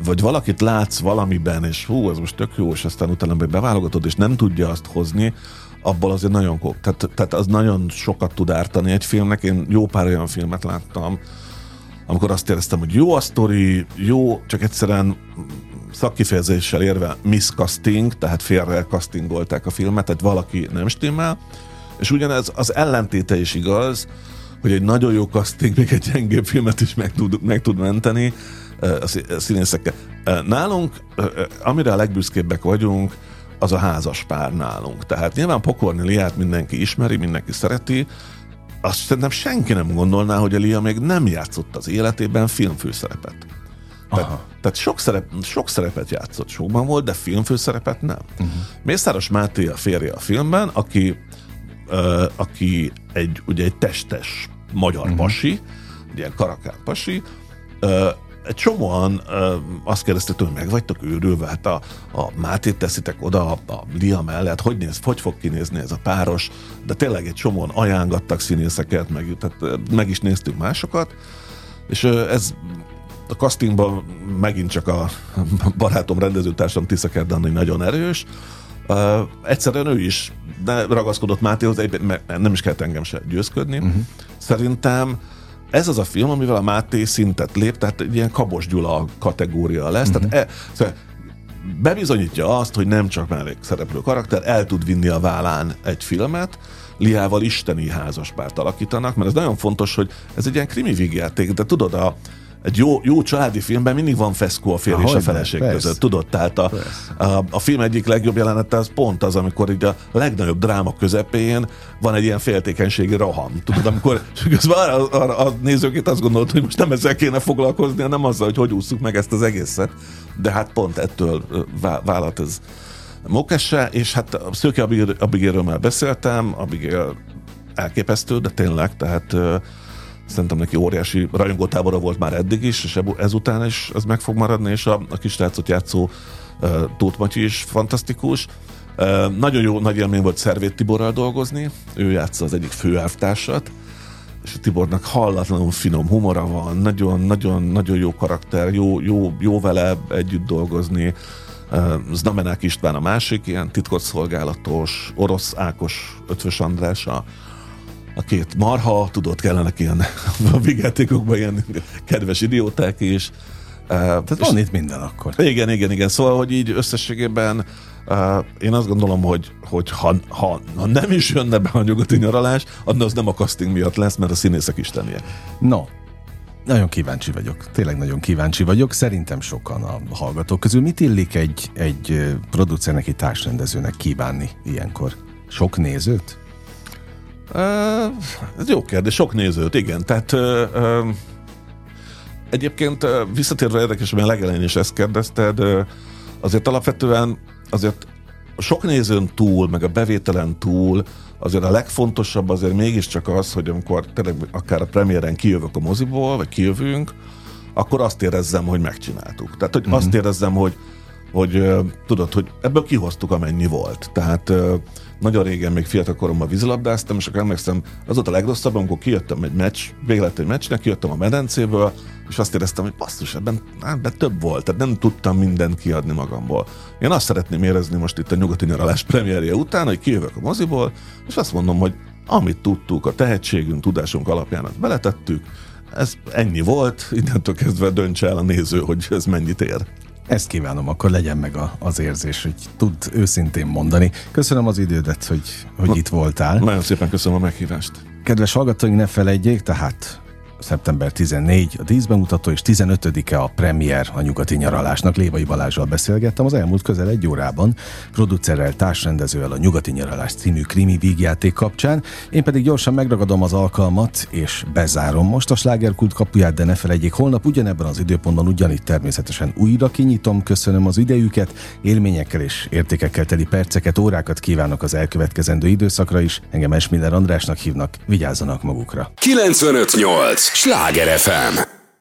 vagy valakit látsz valamiben, és hú, ez most tök jó, és aztán utána beválogatod, és nem tudja azt hozni, abból azért nagyon kók. Tehát, tehát az nagyon sokat tud ártani egy filmnek. Én jó pár olyan filmet láttam, amikor azt éreztem, hogy jó a sztori, jó, csak egyszerűen szakkifejezéssel érve miscasting, tehát félre castingolták a filmet, tehát valaki nem stimmel, és ugyanez az ellentéte is igaz, hogy egy nagyon jó casting még egy gyengébb filmet is meg tud, meg tud menteni a színészekkel. Nálunk, amire a legbüszkébbek vagyunk, az a házas pár nálunk. Tehát nyilván Pokorni Liát mindenki ismeri, mindenki szereti, azt szerintem senki nem gondolná, hogy a Lia még nem játszott az életében filmfőszerepet. Tehát, tehát sok, szerep, sok szerepet játszott, sokban volt, de filmfőszerepet nem. Uh-huh. Mészáros Máté a férje a filmben, aki, uh, aki egy, ugye egy testes magyar uh-huh. pasi, egy ilyen karakár pasi, uh, egy csomóan ö, azt kérdeztek hogy meg vagytok őrülve, hát a, a Mátét teszitek oda a, a Lia mellett, hogy néz, hogy fog kinézni ez a páros, de tényleg egy csomóan ajángattak színészeket, meg, tehát, meg is néztünk másokat, és ö, ez a castingban megint csak a barátom rendezőtársam Tisza Kerdani nagyon erős, Uh, egyszerűen ő is de ragaszkodott Mátéhoz, nem is kellett engem se győzködni. Uh-huh. Szerintem ez az a film, amivel a Máté szintet lép, tehát egy ilyen Kabos Gyula kategória lesz. Uh-huh. Tehát e, szóval bebizonyítja azt, hogy nem csak mellékszereplő karakter, el tud vinni a vállán egy filmet, Liával isteni házaspárt alakítanak, mert ez nagyon fontos, hogy ez egy ilyen krimi vígjáték, de tudod, a, egy jó, jó családi filmben mindig van feszkó a férj és a feleség persze. között, tudod? Tehát a, a, a film egyik legjobb jelenete az pont az, amikor így a legnagyobb dráma közepén van egy ilyen féltékenységi roham. Tudod, amikor közben arra, arra a nézőként azt gondolt, hogy most nem ezzel kéne foglalkozni, hanem azzal, hogy hogy ússzuk meg ezt az egészet. De hát pont ettől vállalt ez Mokesse, és hát a Szőke Abigéről már beszéltem, Abigél elképesztő, de tényleg, tehát Szerintem neki óriási rajongótábora volt már eddig is, és ezután is ez meg fog maradni, és a, a kis látszott játszó uh, Tóth Matyi is fantasztikus. Uh, nagyon jó, nagy élmény volt Szervét Tiborral dolgozni, ő játsza az egyik főelvtársat, és a Tibornak hallatlanul finom humora van, nagyon-nagyon-nagyon jó karakter, jó, jó, jó vele együtt dolgozni. Uh, Znamenák István a másik, ilyen titkosszolgálatos, orosz Ákos, Ötvös András a, a két marha, tudod, kellene ilyen a vigyátékokban ilyen kedves idióták is. Tehát van itt minden akkor. Igen, igen, igen. Szóval, hogy így összességében uh, én azt gondolom, hogy, hogy ha, ha, ha nem is jönne be a nyugati nyaralás, az nem a casting miatt lesz, mert a színészek istenie. No, nagyon kíváncsi vagyok. Tényleg nagyon kíváncsi vagyok. Szerintem sokan a hallgatók közül. Mit illik egy, egy producernek, egy társrendezőnek kívánni ilyenkor? Sok nézőt? Ez jó kérdés, sok nézőt, igen. Tehát egyébként visszatérve érdekes, mert legelején is ezt kérdezted, azért alapvetően azért sok nézőn túl, meg a bevételen túl azért a legfontosabb azért mégiscsak az, hogy amikor tényleg akár a premiéren kijövök a moziból, vagy kijövünk, akkor azt érezzem, hogy megcsináltuk. Tehát, hogy uh-huh. azt érezzem, hogy, hogy tudod, hogy ebből kihoztuk, amennyi volt. Tehát nagyon régen még fiatal koromban vízilabdáztam, és akkor emlékszem, az volt a legrosszabb, amikor kijöttem egy meccs, véget egy meccsnek, kijöttem a medencéből, és azt éreztem, hogy basszus, ebben, ebben több volt, tehát nem tudtam mindent kiadni magamból. Én azt szeretném érezni most itt a nyugati nyaralás premierje után, hogy kijövök a moziból, és azt mondom, hogy amit tudtuk, a tehetségünk, tudásunk alapján beletettük, ez ennyi volt, innentől kezdve döntse el a néző, hogy ez mennyit ér. Ezt kívánom, akkor legyen meg a, az érzés, hogy tud őszintén mondani. Köszönöm az idődet, hogy, hogy itt voltál. Nagyon szépen köszönöm a meghívást. Kedves hallgatóink, ne felejtjék, tehát szeptember 14 a díszbemutató és 15-e a premier a nyugati nyaralásnak. Lévai Balázsral beszélgettem az elmúlt közel egy órában, producerrel, társrendezővel a Nyugati Nyaralás című krimi vígjáték kapcsán. Én pedig gyorsan megragadom az alkalmat, és bezárom most a slágerkult kapuját, de ne felejtjék, holnap ugyanebben az időpontban ugyanitt természetesen újra kinyitom. Köszönöm az idejüket, élményekkel és értékekkel teli perceket, órákat kívánok az elkövetkezendő időszakra is. Engem Esmiller Andrásnak hívnak, vigyázzanak magukra. 958! Sláger FM